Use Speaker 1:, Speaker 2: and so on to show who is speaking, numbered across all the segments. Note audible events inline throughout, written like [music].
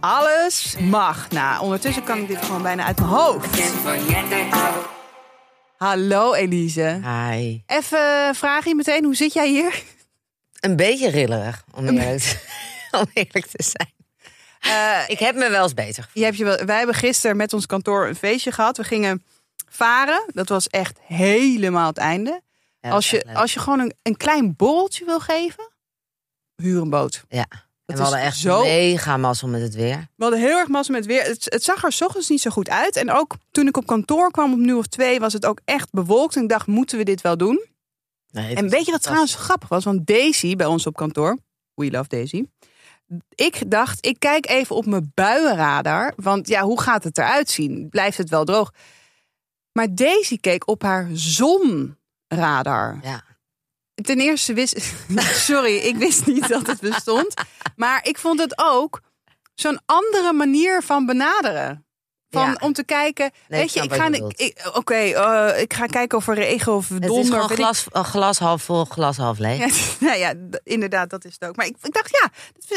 Speaker 1: alles mag. Nou, ondertussen kan ik dit gewoon bijna uit mijn hoofd. Hallo Elise.
Speaker 2: Hi.
Speaker 1: Even vraag je meteen, hoe zit jij hier?
Speaker 2: Een beetje rillerig, om eerlijk, te- [laughs] om eerlijk te zijn.
Speaker 1: Eh,
Speaker 2: Ik heb me wel eens beter.
Speaker 1: Je hebt je wel, wij hebben gisteren met ons kantoor een feestje gehad. We gingen varen. Dat was echt helemaal het einde.
Speaker 2: Ja,
Speaker 1: als, je, als je gewoon een, een klein borreltje wil geven, huur een boot.
Speaker 2: Ja. En
Speaker 1: is
Speaker 2: we hadden echt
Speaker 1: zo-
Speaker 2: mega mazzel met het weer.
Speaker 1: We hadden heel erg massa met weer. Het, het zag er 's ochtends niet zo goed uit. En ook toen ik op kantoor kwam om nu of twee, was het ook echt bewolkt. En ik dacht, moeten we dit wel doen?
Speaker 2: Nee, het
Speaker 1: En weet je wat trouwens grappig was? Want Daisy bij ons op kantoor, we love Daisy. Ik dacht, ik kijk even op mijn buienradar. Want ja, hoe gaat het eruit zien? Blijft het wel droog? Maar Daisy keek op haar zonradar.
Speaker 2: Ja.
Speaker 1: Ten eerste wist... [laughs] Sorry, ik wist niet dat het bestond. Maar ik vond het ook zo'n andere manier van benaderen. Van,
Speaker 2: Ja.
Speaker 1: Om te kijken,
Speaker 2: Nee,
Speaker 1: weet je, ik ga, ik- oké, eh, ik ga kijken of er regen of
Speaker 2: Het
Speaker 1: donder.
Speaker 2: is gewoon
Speaker 1: weet ik
Speaker 2: glas, een glas half vol, glas half leeg.
Speaker 1: ja, nou [laughs] ja, inderdaad, dat is het ook. Maar ik, ik dacht, ja,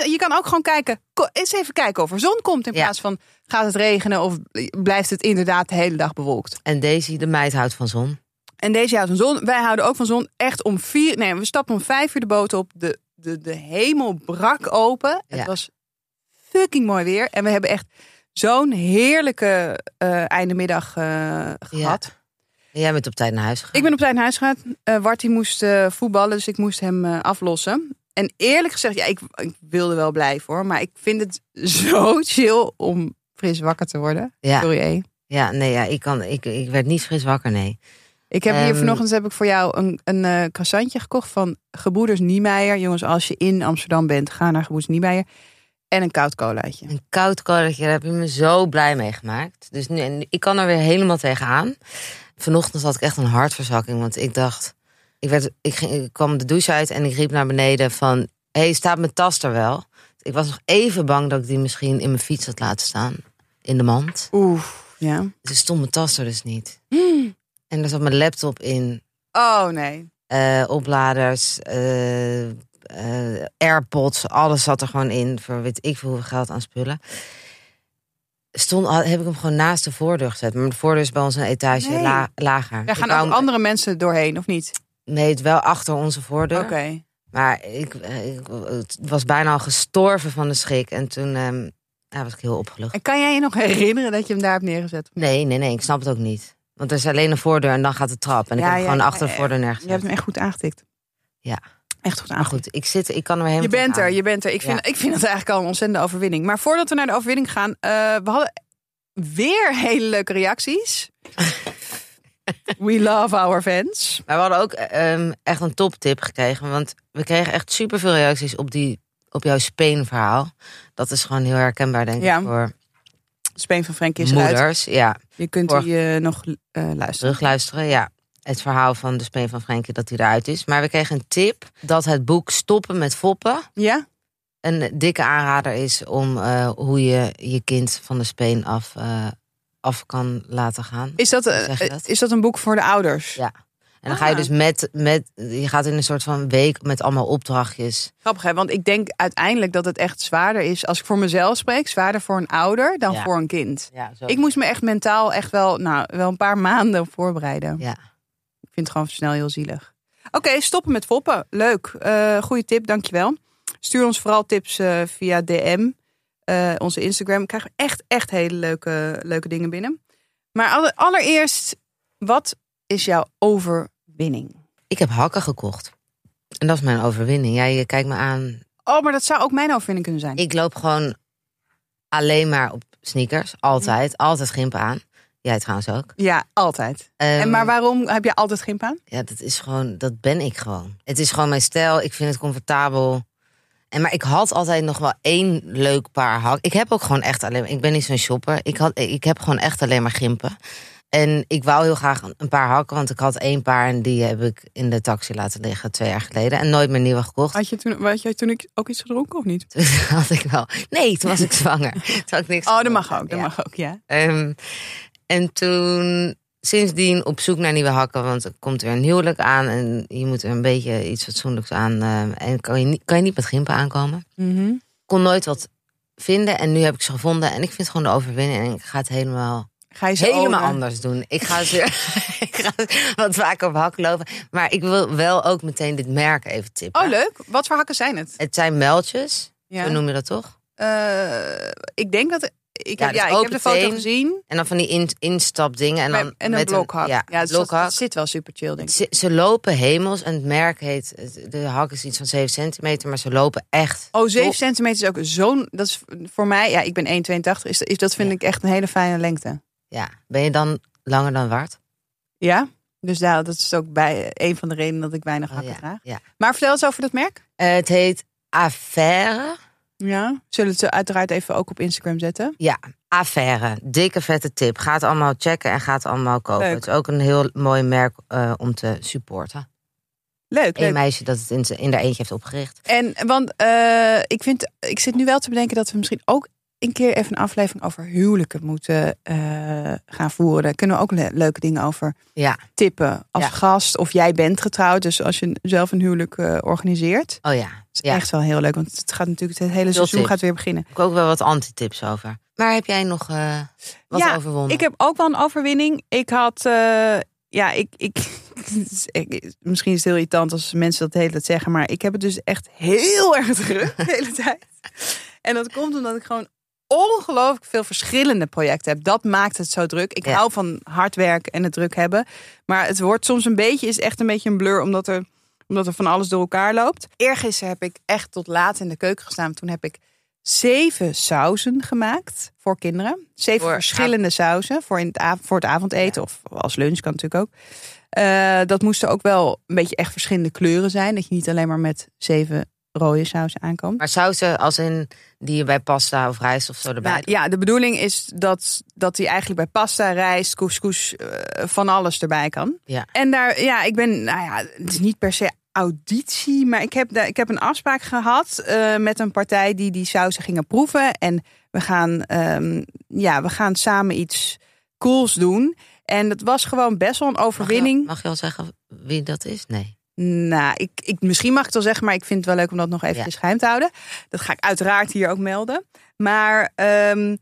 Speaker 1: je kan ook gewoon kijken. Eens even kijken of er zon komt. In
Speaker 2: Ja.
Speaker 1: plaats van gaat het regenen of blijft het inderdaad de hele dag bewolkt.
Speaker 2: En Daisy, de meid, houdt van zon.
Speaker 1: En deze houdt van zon. Wij houden ook van zon. Echt om vier. Nee, we stappen om vijf uur de boot op. De, de, de hemel brak open. Het
Speaker 2: Ja.
Speaker 1: was fucking mooi weer. En we hebben echt zo'n heerlijke eh eindemiddag eh, gehad.
Speaker 2: En jij bent op tijd naar huis gegaan.
Speaker 1: Ik ben op tijd naar huis gegaan. Eh Warty moest eh, voetballen, dus ik moest hem eh, aflossen. En eerlijk gezegd, ja, ik, ik wilde wel blijven hoor. Maar ik vind het [laughs] zo chill om fris wakker te worden.
Speaker 2: Ja.
Speaker 1: Sorry, E.
Speaker 2: Ja, nee, ja, ik, kan, ik, ik werd niet fris wakker, nee.
Speaker 1: Ik heb hier vanochtend heb ik voor jou een, een eh croissantje gekocht van Gebroeders Niemeyer. Jongens, als je in Amsterdam bent, ga naar Gebroeders Niemeyer. En een koud colaatje.
Speaker 2: Een koud colaatje, daar heb je me zo blij mee gemaakt. Dus nu, en ik kan er weer helemaal tegenaan. Vanochtend had ik echt een hartverzakking, want ik dacht... Ik, werd, ik, ging, ik kwam de douche uit en ik riep naar beneden van... Hé, hey, staat mijn tas er wel? Ik was nog even bang dat ik die misschien in mijn fiets had laten staan. In de mand.
Speaker 1: Oeh, ja.
Speaker 2: Dus stond mijn tas er dus niet. En er zat mijn laptop in.
Speaker 1: Oh nee.
Speaker 2: eh, opladers, eh, eh, AirPods, alles zat er gewoon in voor weet ik veel hoeveel geld aan spullen. Stond, heb ik hem gewoon naast de voordeur gezet. Maar de voordeur is bij ons een etage
Speaker 1: Nee.
Speaker 2: la- lager.
Speaker 1: Daar gaan ook
Speaker 2: hem-
Speaker 1: andere mensen doorheen, of niet?
Speaker 2: Nee, het wel achter onze voordeur.
Speaker 1: Oké.
Speaker 2: Maar ik, was bijna al gestorven van de schrik. En toen ehm, ja, was ik heel opgelucht.
Speaker 1: En kan jij je nog herinneren dat je hem daar hebt neergezet?
Speaker 2: Nee, nee, nee, ik snap het ook niet. Want er is alleen een voordeur en dan gaat de trap. En ik heb
Speaker 1: ja,
Speaker 2: gewoon achter de voordeur
Speaker 1: Je
Speaker 2: neergezet.
Speaker 1: hebt hem echt goed aangetikt.
Speaker 2: Ja.
Speaker 1: Echt goed aangetikt.
Speaker 2: goed, ik, zit, ik kan er helemaal
Speaker 1: Je bent er, je bent er. Ik vind, ik vind het eigenlijk al een ontzettende overwinning. Maar voordat we naar de overwinning gaan, eh, we hadden weer hele leuke reacties. [laughs] We love our fans.
Speaker 2: Maar we hadden ook ehm, echt een toptip gekregen. Want we kregen echt superveel reacties op, die, op jouw Speen-verhaal. Dat is gewoon heel herkenbaar, denk
Speaker 1: Ja,
Speaker 2: ik, voor
Speaker 1: Speen van Frank is eruit.
Speaker 2: moeders. Ja,
Speaker 1: Je kunt
Speaker 2: Voor-
Speaker 1: die eh, nog eh, luisteren.
Speaker 2: terugluisteren. Ja, het verhaal van de Speen van Frenkie, dat hij eruit is. Maar we kregen een tip dat het boek Stoppen met Foppen...
Speaker 1: Ja?
Speaker 2: een dikke aanrader is om eh, hoe je je kind van de Speen af, af kan laten gaan.
Speaker 1: Is dat,
Speaker 2: dat?
Speaker 1: is dat een boek voor de ouders?
Speaker 2: Ja. En dan ga je
Speaker 1: Ah.
Speaker 2: dus met, met... Je gaat in een soort van week met allemaal opdrachtjes...
Speaker 1: Grappig hè, want ik denk uiteindelijk dat het echt zwaarder is, als ik voor mezelf spreek, zwaarder voor een ouder dan
Speaker 2: Ja.
Speaker 1: voor een kind.
Speaker 2: Ja, zo.
Speaker 1: Ik moest me echt mentaal echt wel, nou, wel een paar maanden voorbereiden.
Speaker 2: Ja.
Speaker 1: Ik vind het gewoon snel heel zielig. Oké, stoppen met foppen. Leuk. Eh goede tip, dankjewel. Stuur ons vooral tips eh, via DM. eh, onze Instagram. Krijgen we echt, echt hele leuke, leuke dingen binnen. Maar alle- allereerst, wat is jouw overwinning?
Speaker 2: Ik heb hakken gekocht. En dat is mijn overwinning. Ja, je kijkt me aan.
Speaker 1: Oh, maar dat zou ook mijn overwinning kunnen zijn.
Speaker 2: Ik loop gewoon alleen maar op sneakers. Altijd. Altijd gimpen aan. Jij trouwens ook.
Speaker 1: Ja, altijd.
Speaker 2: Ehm,
Speaker 1: en maar waarom heb je altijd gimp aan?
Speaker 2: Ja, dat is gewoon, dat ben ik gewoon. Het is gewoon mijn stijl. Ik vind het comfortabel. En maar ik had altijd nog wel één leuk paar hak. Ik heb ook gewoon echt alleen. Ik ben niet zo'n shopper. Ik had, ik heb gewoon echt alleen maar gimpen. En ik wou heel graag een- paar hakken, want ik had één paar en die heb ik in de taxi laten liggen twee jaar geleden. En nooit meer nieuwe gekocht.
Speaker 1: Had je toen, had jij toen ik- ook iets gedronken of niet?
Speaker 2: Toen [laughs] had ik wel. Nee, toen was ik zwanger. [laughs] Toen had ik niks
Speaker 1: Oh, dat mag ook. Dat
Speaker 2: Ja.
Speaker 1: mag ook, ja.
Speaker 2: Ehm, en toen sindsdien op zoek naar nieuwe hakken, want er komt weer een huwelijk aan en je moet er een beetje iets fatsoenlijks aan. eh, en kan je, niet, kan je niet met gimpen aankomen.
Speaker 1: Mhm.
Speaker 2: Kon nooit wat vinden en nu heb ik ze gevonden en ik vind het gewoon de overwinning en ik ga het helemaal,
Speaker 1: Ga je ze
Speaker 2: helemaal anders doen. Ik ga, ze, [laughs] ik ga wat vaker op hakken lopen, maar ik wil wel ook meteen dit merk even tippen.
Speaker 1: Oh, leuk. Wat voor hakken zijn het?
Speaker 2: Het zijn meldjes,
Speaker 1: Ja.
Speaker 2: zo noem je dat toch?
Speaker 1: Eh, ik denk dat... Ik
Speaker 2: Ja,
Speaker 1: heb,
Speaker 2: dus
Speaker 1: ja, ik heb de foto
Speaker 2: teen.
Speaker 1: gezien.
Speaker 2: En dan van die in, instapdingen en dan
Speaker 1: en een
Speaker 2: met
Speaker 1: blokhak.
Speaker 2: ja,
Speaker 1: ja, dus
Speaker 2: blokhak.
Speaker 1: dat zit wel super chill, denk ik.
Speaker 2: Ze, ze lopen hemels en het merk heet, de hak is iets van 7 centimeter, maar ze lopen echt.
Speaker 1: Oh, 7
Speaker 2: top.
Speaker 1: centimeter is ook zo'n... Dat is voor mij... Ja, ik ben 1,82. Is, is, dat vind
Speaker 2: Ja.
Speaker 1: ik echt een hele fijne lengte.
Speaker 2: Ja, ben je dan langer dan waard?
Speaker 1: Ja? Dus daar, dat is ook bij een van de redenen dat ik weinig
Speaker 2: Oh,
Speaker 1: hakken
Speaker 2: ja,
Speaker 1: draag.
Speaker 2: ja.
Speaker 1: Maar vertel eens over dat merk.
Speaker 2: Eh, het heet Affaire.
Speaker 1: Ja. Zullen we het uiteraard even ook op Instagram zetten?
Speaker 2: Ja, Affaire. Dikke vette tip. Ga het allemaal checken en ga het allemaal kopen.
Speaker 1: Leuk.
Speaker 2: Het is ook een heel mooi merk eh, om te supporten.
Speaker 1: Leuk,
Speaker 2: Een
Speaker 1: leuk.
Speaker 2: meisje dat het in, in daar eentje heeft opgericht.
Speaker 1: En want eh, ik vind, ik zit nu wel te bedenken dat we misschien ook een keer even een aflevering over huwelijken moeten eh, gaan voeren. Daar kunnen we ook le- leuke dingen over
Speaker 2: Ja,
Speaker 1: tippen als
Speaker 2: Ja.
Speaker 1: gast. Of jij bent getrouwd, dus als je zelf een huwelijk eh, organiseert.
Speaker 2: oh ja.
Speaker 1: Is
Speaker 2: ja.
Speaker 1: echt wel heel leuk, want het gaat natuurlijk het hele
Speaker 2: Veel
Speaker 1: seizoen
Speaker 2: tips.
Speaker 1: gaat weer beginnen.
Speaker 2: Ik heb ook wel wat antitips over. Maar heb jij nog eh, wat
Speaker 1: Ja,
Speaker 2: overwonnen?
Speaker 1: Ik heb ook wel een overwinning. Ik had, ja, ik, ik, [laughs] ik- misschien is het heel irritant als mensen dat de hele tijd zeggen, maar ik heb het dus echt heel erg [laughs] druk de hele tijd. En dat komt omdat ik gewoon ongelooflijk veel verschillende projecten heb. Dat maakt het zo druk. Ik
Speaker 2: Ja.
Speaker 1: hou van hard werken en het druk hebben, maar het wordt soms een beetje, is echt een beetje een blur, omdat er, omdat er van alles door elkaar loopt. Eergisteren heb ik echt tot laat in de keuken gestaan. Toen heb ik zeven sauzen gemaakt voor kinderen. Zeven
Speaker 2: Voor
Speaker 1: verschillende sauzen voor, in het av- voor het avondeten of als lunch kan natuurlijk ook. Eh, dat moesten ook wel een beetje echt verschillende kleuren zijn. Dat je niet alleen maar met zeven rode sauzen aankomt.
Speaker 2: Maar sausen als in die je bij pasta of rijst of zo erbij
Speaker 1: Nou, ja, de bedoeling is dat, dat hij eigenlijk bij pasta, rijst, couscous, eh, van alles erbij kan.
Speaker 2: Ja.
Speaker 1: En daar, ja, ik ben, nou ja, het is niet per se auditie, maar ik heb, daar, ik heb een afspraak gehad eh, met een partij die die sausen gingen proeven. En we gaan, ehm, ja, we gaan samen iets cools doen. En dat was gewoon best wel een
Speaker 2: Mag je,
Speaker 1: overwinning.
Speaker 2: mag je al zeggen wie dat is? Nee.
Speaker 1: Nou, ik, ik, misschien mag ik het wel zeggen, maar ik vind het wel leuk om dat nog even
Speaker 2: Ja.
Speaker 1: geheim te houden. Dat ga ik uiteraard hier ook melden. Maar ehm,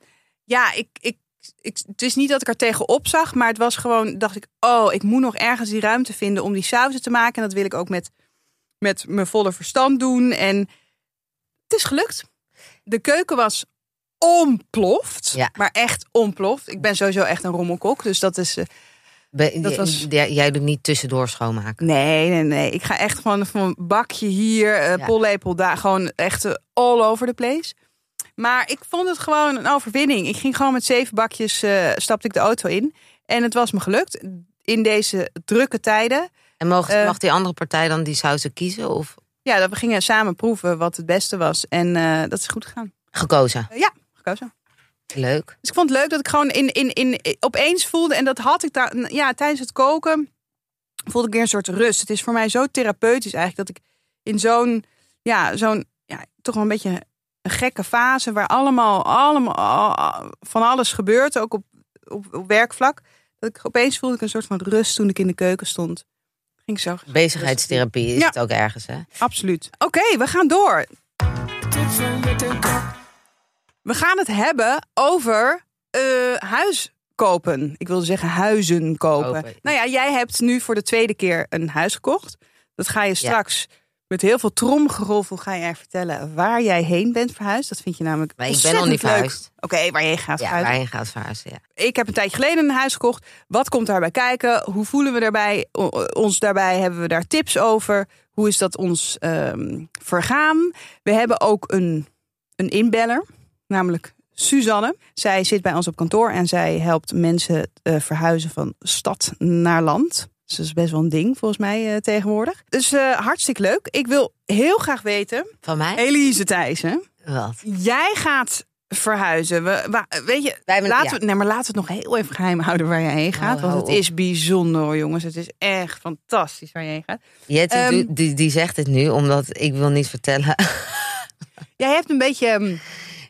Speaker 1: ja, ik, ik, ik, het is niet dat ik er tegenop zag, maar het was gewoon, dacht ik, oh, ik moet nog ergens die ruimte vinden om die sauzen te maken. En dat wil ik ook met, met mijn volle verstand doen. En het is gelukt. De keuken was ontploft,
Speaker 2: Ja.
Speaker 1: maar echt ontploft. Ik ben sowieso echt een rommelkok, dus dat is... eh, Dat was-
Speaker 2: jij- doet niet tussendoor schoonmaken.
Speaker 1: Nee, nee, nee. Ik ga echt gewoon van een bakje hier,
Speaker 2: Ja.
Speaker 1: pollepel daar, gewoon echt eh, all over the place. Maar ik vond het gewoon een overwinning. Ik ging gewoon met zeven bakjes, eh, stapte ik de auto in. En het was me gelukt. In deze drukke tijden.
Speaker 2: En mag die andere partij dan die sausen kiezen of
Speaker 1: Ja, dat we gingen samen proeven wat het beste was. En dat is goed gegaan.
Speaker 2: gekozen?
Speaker 1: Ja, gekozen.
Speaker 2: Leuk.
Speaker 1: Dus ik vond het leuk dat ik gewoon in, in, in, opeens voelde. En dat had ik daar, ja, tijdens het koken. Voelde ik weer een soort rust. Het is voor mij zo therapeutisch eigenlijk. Dat ik in zo'n, ja, zo'n, ja, toch wel een beetje een gekke fase. Waar allemaal, allemaal van alles gebeurt. Ook op, op, op werkvlak. Dat ik opeens voelde ik een soort van rust toen ik in de keuken stond. Ging zo.
Speaker 2: Bezigheidstherapie is
Speaker 1: Ja.
Speaker 2: het ook ergens, hè?
Speaker 1: Absoluut. Oké, we gaan door. We gaan het hebben over eh, huis kopen. Ik wilde zeggen huizen kopen.
Speaker 2: Kopen.
Speaker 1: Nou ja, jij hebt nu voor de tweede keer een huis gekocht. Dat ga je straks met heel veel tromgeroffel ga je er vertellen waar jij heen bent verhuisd. Dat vind je namelijk
Speaker 2: Maar ik ben
Speaker 1: ontzettend
Speaker 2: niet verhuisd.
Speaker 1: Oké, waar je gaat
Speaker 2: Ja,
Speaker 1: verhuizen.
Speaker 2: waar je gaat verhuizen, ja.
Speaker 1: Ik heb een tijdje geleden een huis gekocht. Wat komt daarbij kijken? Hoe voelen we daarbij? Ons daarbij? Hebben we daar tips over? Hoe is dat ons ehm, vergaan? We hebben ook een, een inbeller, namelijk Suzanne. Zij zit bij ons op kantoor en zij helpt mensen eh, verhuizen van stad naar land. Dus dat is best wel een ding volgens mij eh, tegenwoordig. Dus eh, hartstikke leuk. Ik wil heel graag weten,
Speaker 2: Van mij?
Speaker 1: Elise Thijssen,
Speaker 2: Wat?
Speaker 1: jij gaat verhuizen. We, weet je,
Speaker 2: Wij
Speaker 1: laten,
Speaker 2: ja.
Speaker 1: we, nee, maar laten we het nog heel even geheim houden waar je heen gaat.
Speaker 2: Oh,
Speaker 1: want
Speaker 2: hou
Speaker 1: het
Speaker 2: op.
Speaker 1: is bijzonder hoor, jongens. Het is echt fantastisch waar je heen gaat.
Speaker 2: Jette
Speaker 1: Ehm,
Speaker 2: die, die zegt het nu, omdat ik wil niet vertellen. [laughs]
Speaker 1: Jij hebt een beetje, ehm,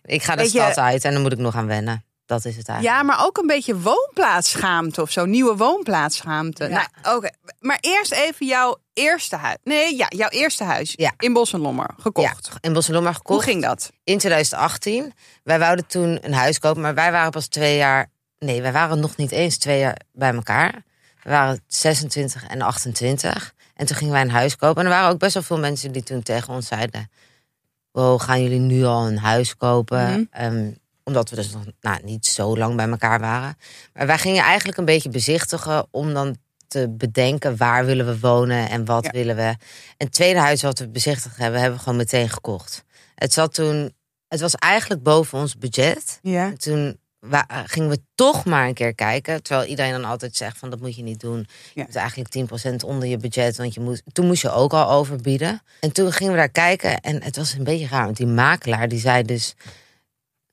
Speaker 2: ik ga de stad uit en dan moet ik nog aan wennen. Dat is het eigenlijk.
Speaker 1: ja, maar ook een beetje woonplaatsschaamte of zo. Nieuwe woonplaatsschaamte.
Speaker 2: Ja.
Speaker 1: Nou, oké. Maar eerst even jouw eerste huis. Nee, ja, jouw eerste huis.
Speaker 2: Ja.
Speaker 1: In Bos en Lommer, gekocht.
Speaker 2: Ja, in Bosselommer gekocht.
Speaker 1: Hoe ging dat?
Speaker 2: In 2018. Wij wouden toen een huis kopen, maar wij waren pas twee jaar... Nee, wij waren nog niet eens twee jaar bij elkaar. We waren 26 en 28. En toen gingen wij een huis kopen. En er waren ook best wel veel mensen die toen tegen ons zeiden... Wow, gaan jullie nu al een huis kopen?
Speaker 1: Mhm.
Speaker 2: Ehm, omdat we dus nog nou, niet zo lang bij elkaar waren. Maar wij gingen eigenlijk een beetje bezichtigen... om dan te bedenken waar willen we wonen en wat
Speaker 1: Ja.
Speaker 2: willen we. En het tweede huis wat we bezichtigd hebben, hebben we gewoon meteen gekocht. Het zat toen... Het was eigenlijk boven ons budget.
Speaker 1: Ja.
Speaker 2: En toen gingen we toch maar een keer kijken. Terwijl iedereen dan altijd zegt van dat moet je niet doen. Je moet eigenlijk 10% onder je budget. Want je moet, toen moest je ook al overbieden. En toen gingen we daar kijken. En het was een beetje raar. Want die makelaar die zei dus...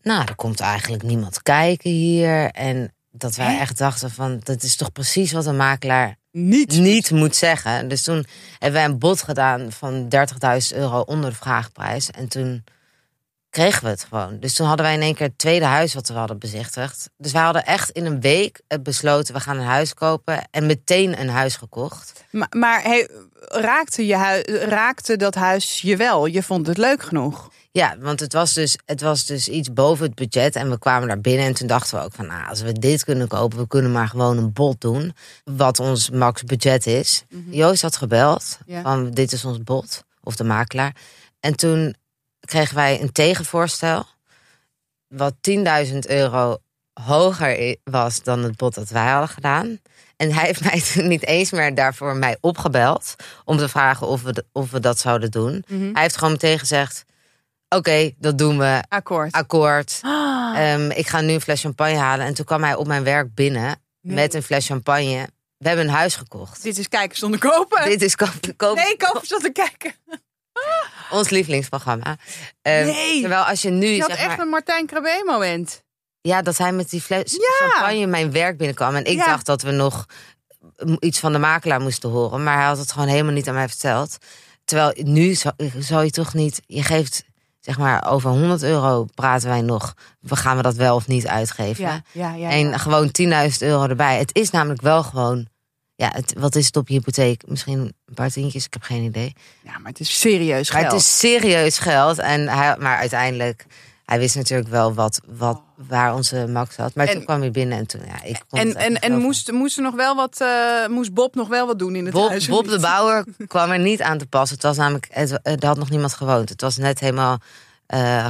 Speaker 2: Nou, er komt eigenlijk niemand kijken hier. En dat wij echt dachten van... Dat is toch precies wat een makelaar
Speaker 1: Niet.
Speaker 2: niet moet zeggen. Dus toen hebben wij een bod gedaan van 30.000 euro onder de vraagprijs. En toen kregen we het gewoon. Dus toen hadden wij in één keer het tweede huis wat we hadden bezichtigd. Dus wij hadden echt in een week besloten, we gaan een huis kopen. En meteen een huis gekocht.
Speaker 1: Maar, maar hey, raakte, je raakte dat huis je wel? Je vond het leuk genoeg?
Speaker 2: Ja, want het was, dus, het was dus iets boven het budget. En we kwamen daar binnen en toen dachten we ook van... Nou, als we dit kunnen kopen, we kunnen maar gewoon een bod doen. Wat ons max budget is. Joost had gebeld
Speaker 1: Ja.
Speaker 2: van dit is ons bod. Of de makelaar. En toen kregen wij een tegenvoorstel. Wat 10.000 euro hoger was dan het bod dat wij hadden gedaan. En hij heeft mij toen [laughs] niet eens meer daarvoor mij opgebeld. Om te vragen of we, de- of we dat zouden doen.
Speaker 1: Mhm.
Speaker 2: Hij heeft gewoon meteen gezegd... Oké, dat doen we.
Speaker 1: Akkoord.
Speaker 2: Akkoord. [gasps]
Speaker 1: Ah,
Speaker 2: Ehm, ik ga nu een fles champagne halen. En toen kwam hij op mijn werk binnen
Speaker 1: Nee.
Speaker 2: met een fles champagne. We hebben een huis gekocht.
Speaker 1: dit is kijken zonder kopen.
Speaker 2: Dit is koop, koop-
Speaker 1: nee, kopen zonder kijken.
Speaker 2: Ons lievelingsprogramma. Ehm,
Speaker 1: Nee.
Speaker 2: Terwijl als je nu,
Speaker 1: Je had
Speaker 2: zeg
Speaker 1: echt
Speaker 2: maar,
Speaker 1: een Martijn Krabbe moment.
Speaker 2: ja, dat hij met die fles
Speaker 1: Ja.
Speaker 2: champagne mijn werk binnenkwam. En ik
Speaker 1: Ja.
Speaker 2: dacht dat we nog iets van de makelaar moesten horen. Maar hij had het gewoon helemaal niet aan mij verteld. Terwijl nu zou, zou je toch niet, je geeft zeg maar over 100 euro praten wij nog. We gaan we dat wel of niet uitgeven.
Speaker 1: Ja, ja, ja.
Speaker 2: En gewoon 10.000 euro erbij. Het is namelijk wel gewoon. Ja, het, wat is het op je hypotheek? Misschien een paar tientjes, ik heb geen idee.
Speaker 1: ja, maar het is serieus
Speaker 2: Maar
Speaker 1: geld.
Speaker 2: het is serieus geld. En hij, maar uiteindelijk, hij wist natuurlijk wel wat, wat, waar onze max zat. Maar
Speaker 1: En-
Speaker 2: toen kwam hij binnen en toen, ja, ik kon
Speaker 1: En, en, en moest, moest, er nog wel wat, eh, moest Bob nog wel wat doen in het
Speaker 2: Bob,
Speaker 1: huis?
Speaker 2: Bob de? Bouwer [laughs] kwam er niet aan te passen. Het was namelijk, het, er had nog niemand gewoond. Het was net helemaal eh,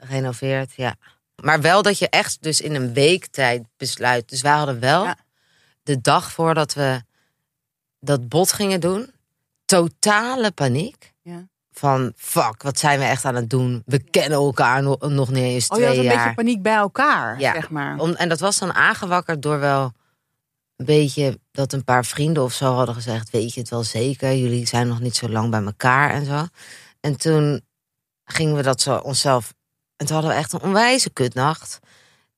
Speaker 2: gerenoveerd. Ja. Maar wel dat je echt dus in een week tijd besluit. Dus wij hadden wel
Speaker 1: Ja.
Speaker 2: De dag voordat we dat bod gingen doen, totale paniek.
Speaker 1: Ja.
Speaker 2: Van fuck, wat zijn we echt aan het doen? We kennen elkaar nog, nog niet eens
Speaker 1: Oh, je
Speaker 2: twee
Speaker 1: had een
Speaker 2: jaar.
Speaker 1: beetje paniek bij elkaar,
Speaker 2: Ja.
Speaker 1: zeg maar.
Speaker 2: Om, en dat was dan aangewakkerd door wel een beetje dat een paar vrienden of zo hadden gezegd: Weet je het wel zeker? Jullie zijn nog niet zo lang bij elkaar en zo. En toen gingen we dat zo onszelf. En toen hadden we echt een onwijze kutnacht.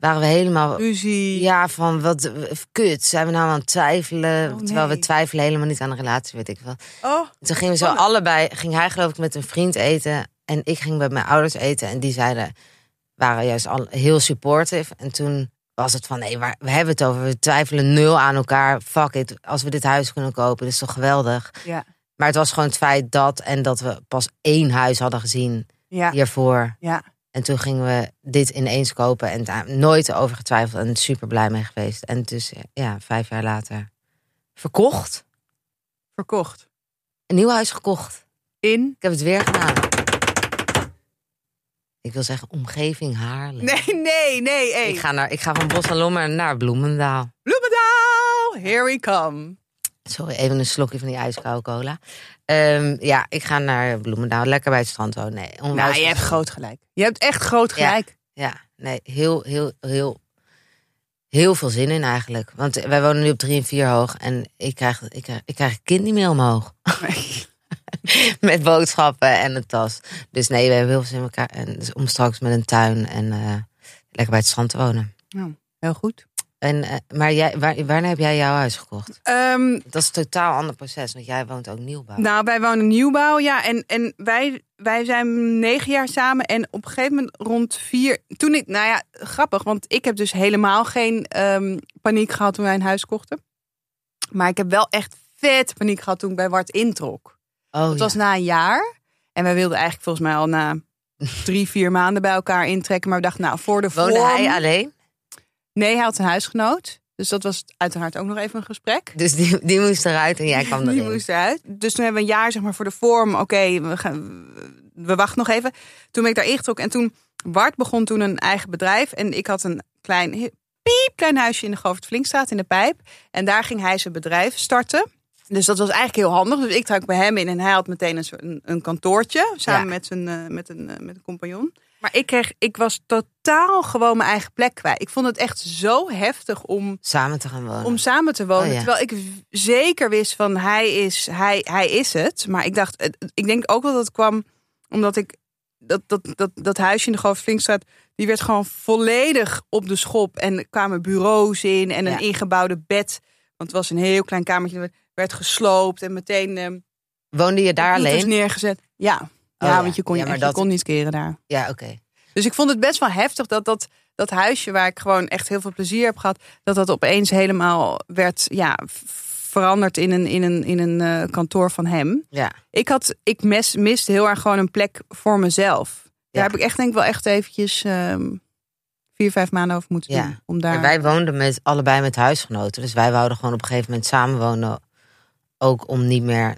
Speaker 2: Waren we helemaal.
Speaker 1: Ruzie.
Speaker 2: Ja, van wat kut. Zijn we nou aan het twijfelen?
Speaker 1: Oh,
Speaker 2: Terwijl we twijfelen helemaal niet aan een relatie, weet ik wel.
Speaker 1: Oh,
Speaker 2: Toen gingen we zo
Speaker 1: Spannend.
Speaker 2: allebei, ging hij geloof ik met een vriend eten. En ik ging met mijn ouders eten. En die zeiden, waren juist al heel supportive. En toen was het van, nee, waar, we hebben het over. We twijfelen nul aan elkaar. Fuck it, als we dit huis kunnen kopen, is toch geweldig.
Speaker 1: ja.
Speaker 2: Maar het was gewoon het feit dat en dat we pas één huis hadden gezien
Speaker 1: Ja.
Speaker 2: hiervoor.
Speaker 1: Ja.
Speaker 2: En toen gingen we dit ineens kopen en daar nooit over getwijfeld en super blij mee geweest. En dus ja, vijf jaar later verkocht.
Speaker 1: Verkocht.
Speaker 2: Een nieuw huis gekocht.
Speaker 1: In?
Speaker 2: Ik heb het weer gedaan. Ik wil zeggen omgeving Haarlem.
Speaker 1: Nee, nee, nee. Hey.
Speaker 2: Ik, ga naar, ik ga van Bos en Lommer naar Bloemendaal.
Speaker 1: Bloemendaal, here we come.
Speaker 2: Sorry, even een slokje van die ijskoude cola. Ehm, ja, ik ga naar Bloemendaal. Lekker bij het strand wonen. Nee,
Speaker 1: Nou, je hebt groot gelijk. Je hebt echt groot gelijk.
Speaker 2: Ja, nee, heel, heel, heel, heel veel zin in eigenlijk. Want wij wonen nu op drie en vier hoog. En ik krijg, ik krijg, ik krijg het kind niet meer omhoog. [laughs] met boodschappen en een tas. Dus nee, we hebben heel veel zin in elkaar. En dus om straks met een tuin en eh, Lekker bij het strand te wonen.
Speaker 1: Heel goed.
Speaker 2: En, eh, maar jij, waar, wanneer heb jij jouw huis gekocht?
Speaker 1: Ehm,
Speaker 2: Dat is een totaal ander proces, want jij woont ook nieuwbouw.
Speaker 1: nou, wij wonen nieuwbouw, ja. En, en wij, wij zijn negen jaar samen. En op een gegeven moment rond vier... Toen ik, nou ja, grappig. Want ik heb dus helemaal geen ehm, paniek gehad toen wij een huis kochten. Maar ik heb wel echt vet paniek gehad toen ik bij Wart introk.
Speaker 2: oh,
Speaker 1: Het
Speaker 2: ja.
Speaker 1: was na een jaar. En wij wilden eigenlijk volgens mij al na [laughs] drie, vier maanden bij elkaar intrekken. Maar we dachten, nou, voor de
Speaker 2: Woonde
Speaker 1: vorm...
Speaker 2: hij alleen?
Speaker 1: Nee, hij had een huisgenoot. Dus dat was uiteraard ook nog even een gesprek.
Speaker 2: Dus die, die moest eruit en jij kwam
Speaker 1: Die
Speaker 2: erin.
Speaker 1: moest eruit. Dus toen hebben we een jaar zeg maar, voor de vorm. Oké, we, gaan, we wachten nog even. Toen ben ik daar ingetrokken. En toen, Bart begon toen een eigen bedrijf. En ik had een klein, piep klein huisje in de Govert Flinkstraat in de Pijp. En daar ging hij zijn bedrijf starten. Dus dat was eigenlijk heel handig. Dus ik trok bij hem in en hij had meteen een, een, kantoortje. Samen
Speaker 2: Ja.
Speaker 1: met, zijn, eh, met, een, eh, met een compagnon. Maar ik, kreeg, ik was totaal gewoon mijn eigen plek kwijt. Ik vond het echt zo heftig om
Speaker 2: Samen te gaan wonen.
Speaker 1: om samen te wonen.
Speaker 2: Oh, ja.
Speaker 1: Terwijl ik zeker wist van hij is, hij, hij is het. Maar ik dacht, ik denk ook wel dat het kwam omdat ik dat, dat, dat, dat huisje in de Grote Flinkstraat, die werd gewoon volledig op de schop. En er kwamen bureaus in en een
Speaker 2: Ja.
Speaker 1: ingebouwde bed. Want het was een heel klein kamertje, werd gesloopt en meteen ehm
Speaker 2: Woonde je daar alleen?
Speaker 1: neergezet. Ja, ja,
Speaker 2: ja.
Speaker 1: want je kon, je, kon niet keren daar.
Speaker 2: Ja, oké.
Speaker 1: Dus ik vond het best wel heftig dat dat, dat huisje waar ik gewoon echt heel veel plezier heb gehad, dat dat opeens helemaal werd ja, veranderd in een, in een, in een eh, kantoor van hem.
Speaker 2: Ja.
Speaker 1: Ik, had, ik mes, miste heel erg gewoon een plek voor mezelf. Daar
Speaker 2: Ja.
Speaker 1: heb ik echt denk ik wel echt eventjes ehm, vier, vijf maanden over moeten
Speaker 2: Ja.
Speaker 1: doen. Om daar...
Speaker 2: Maar wij woonden met, allebei met huisgenoten. Dus wij wouden gewoon op een gegeven moment samenwonen. Ook om niet meer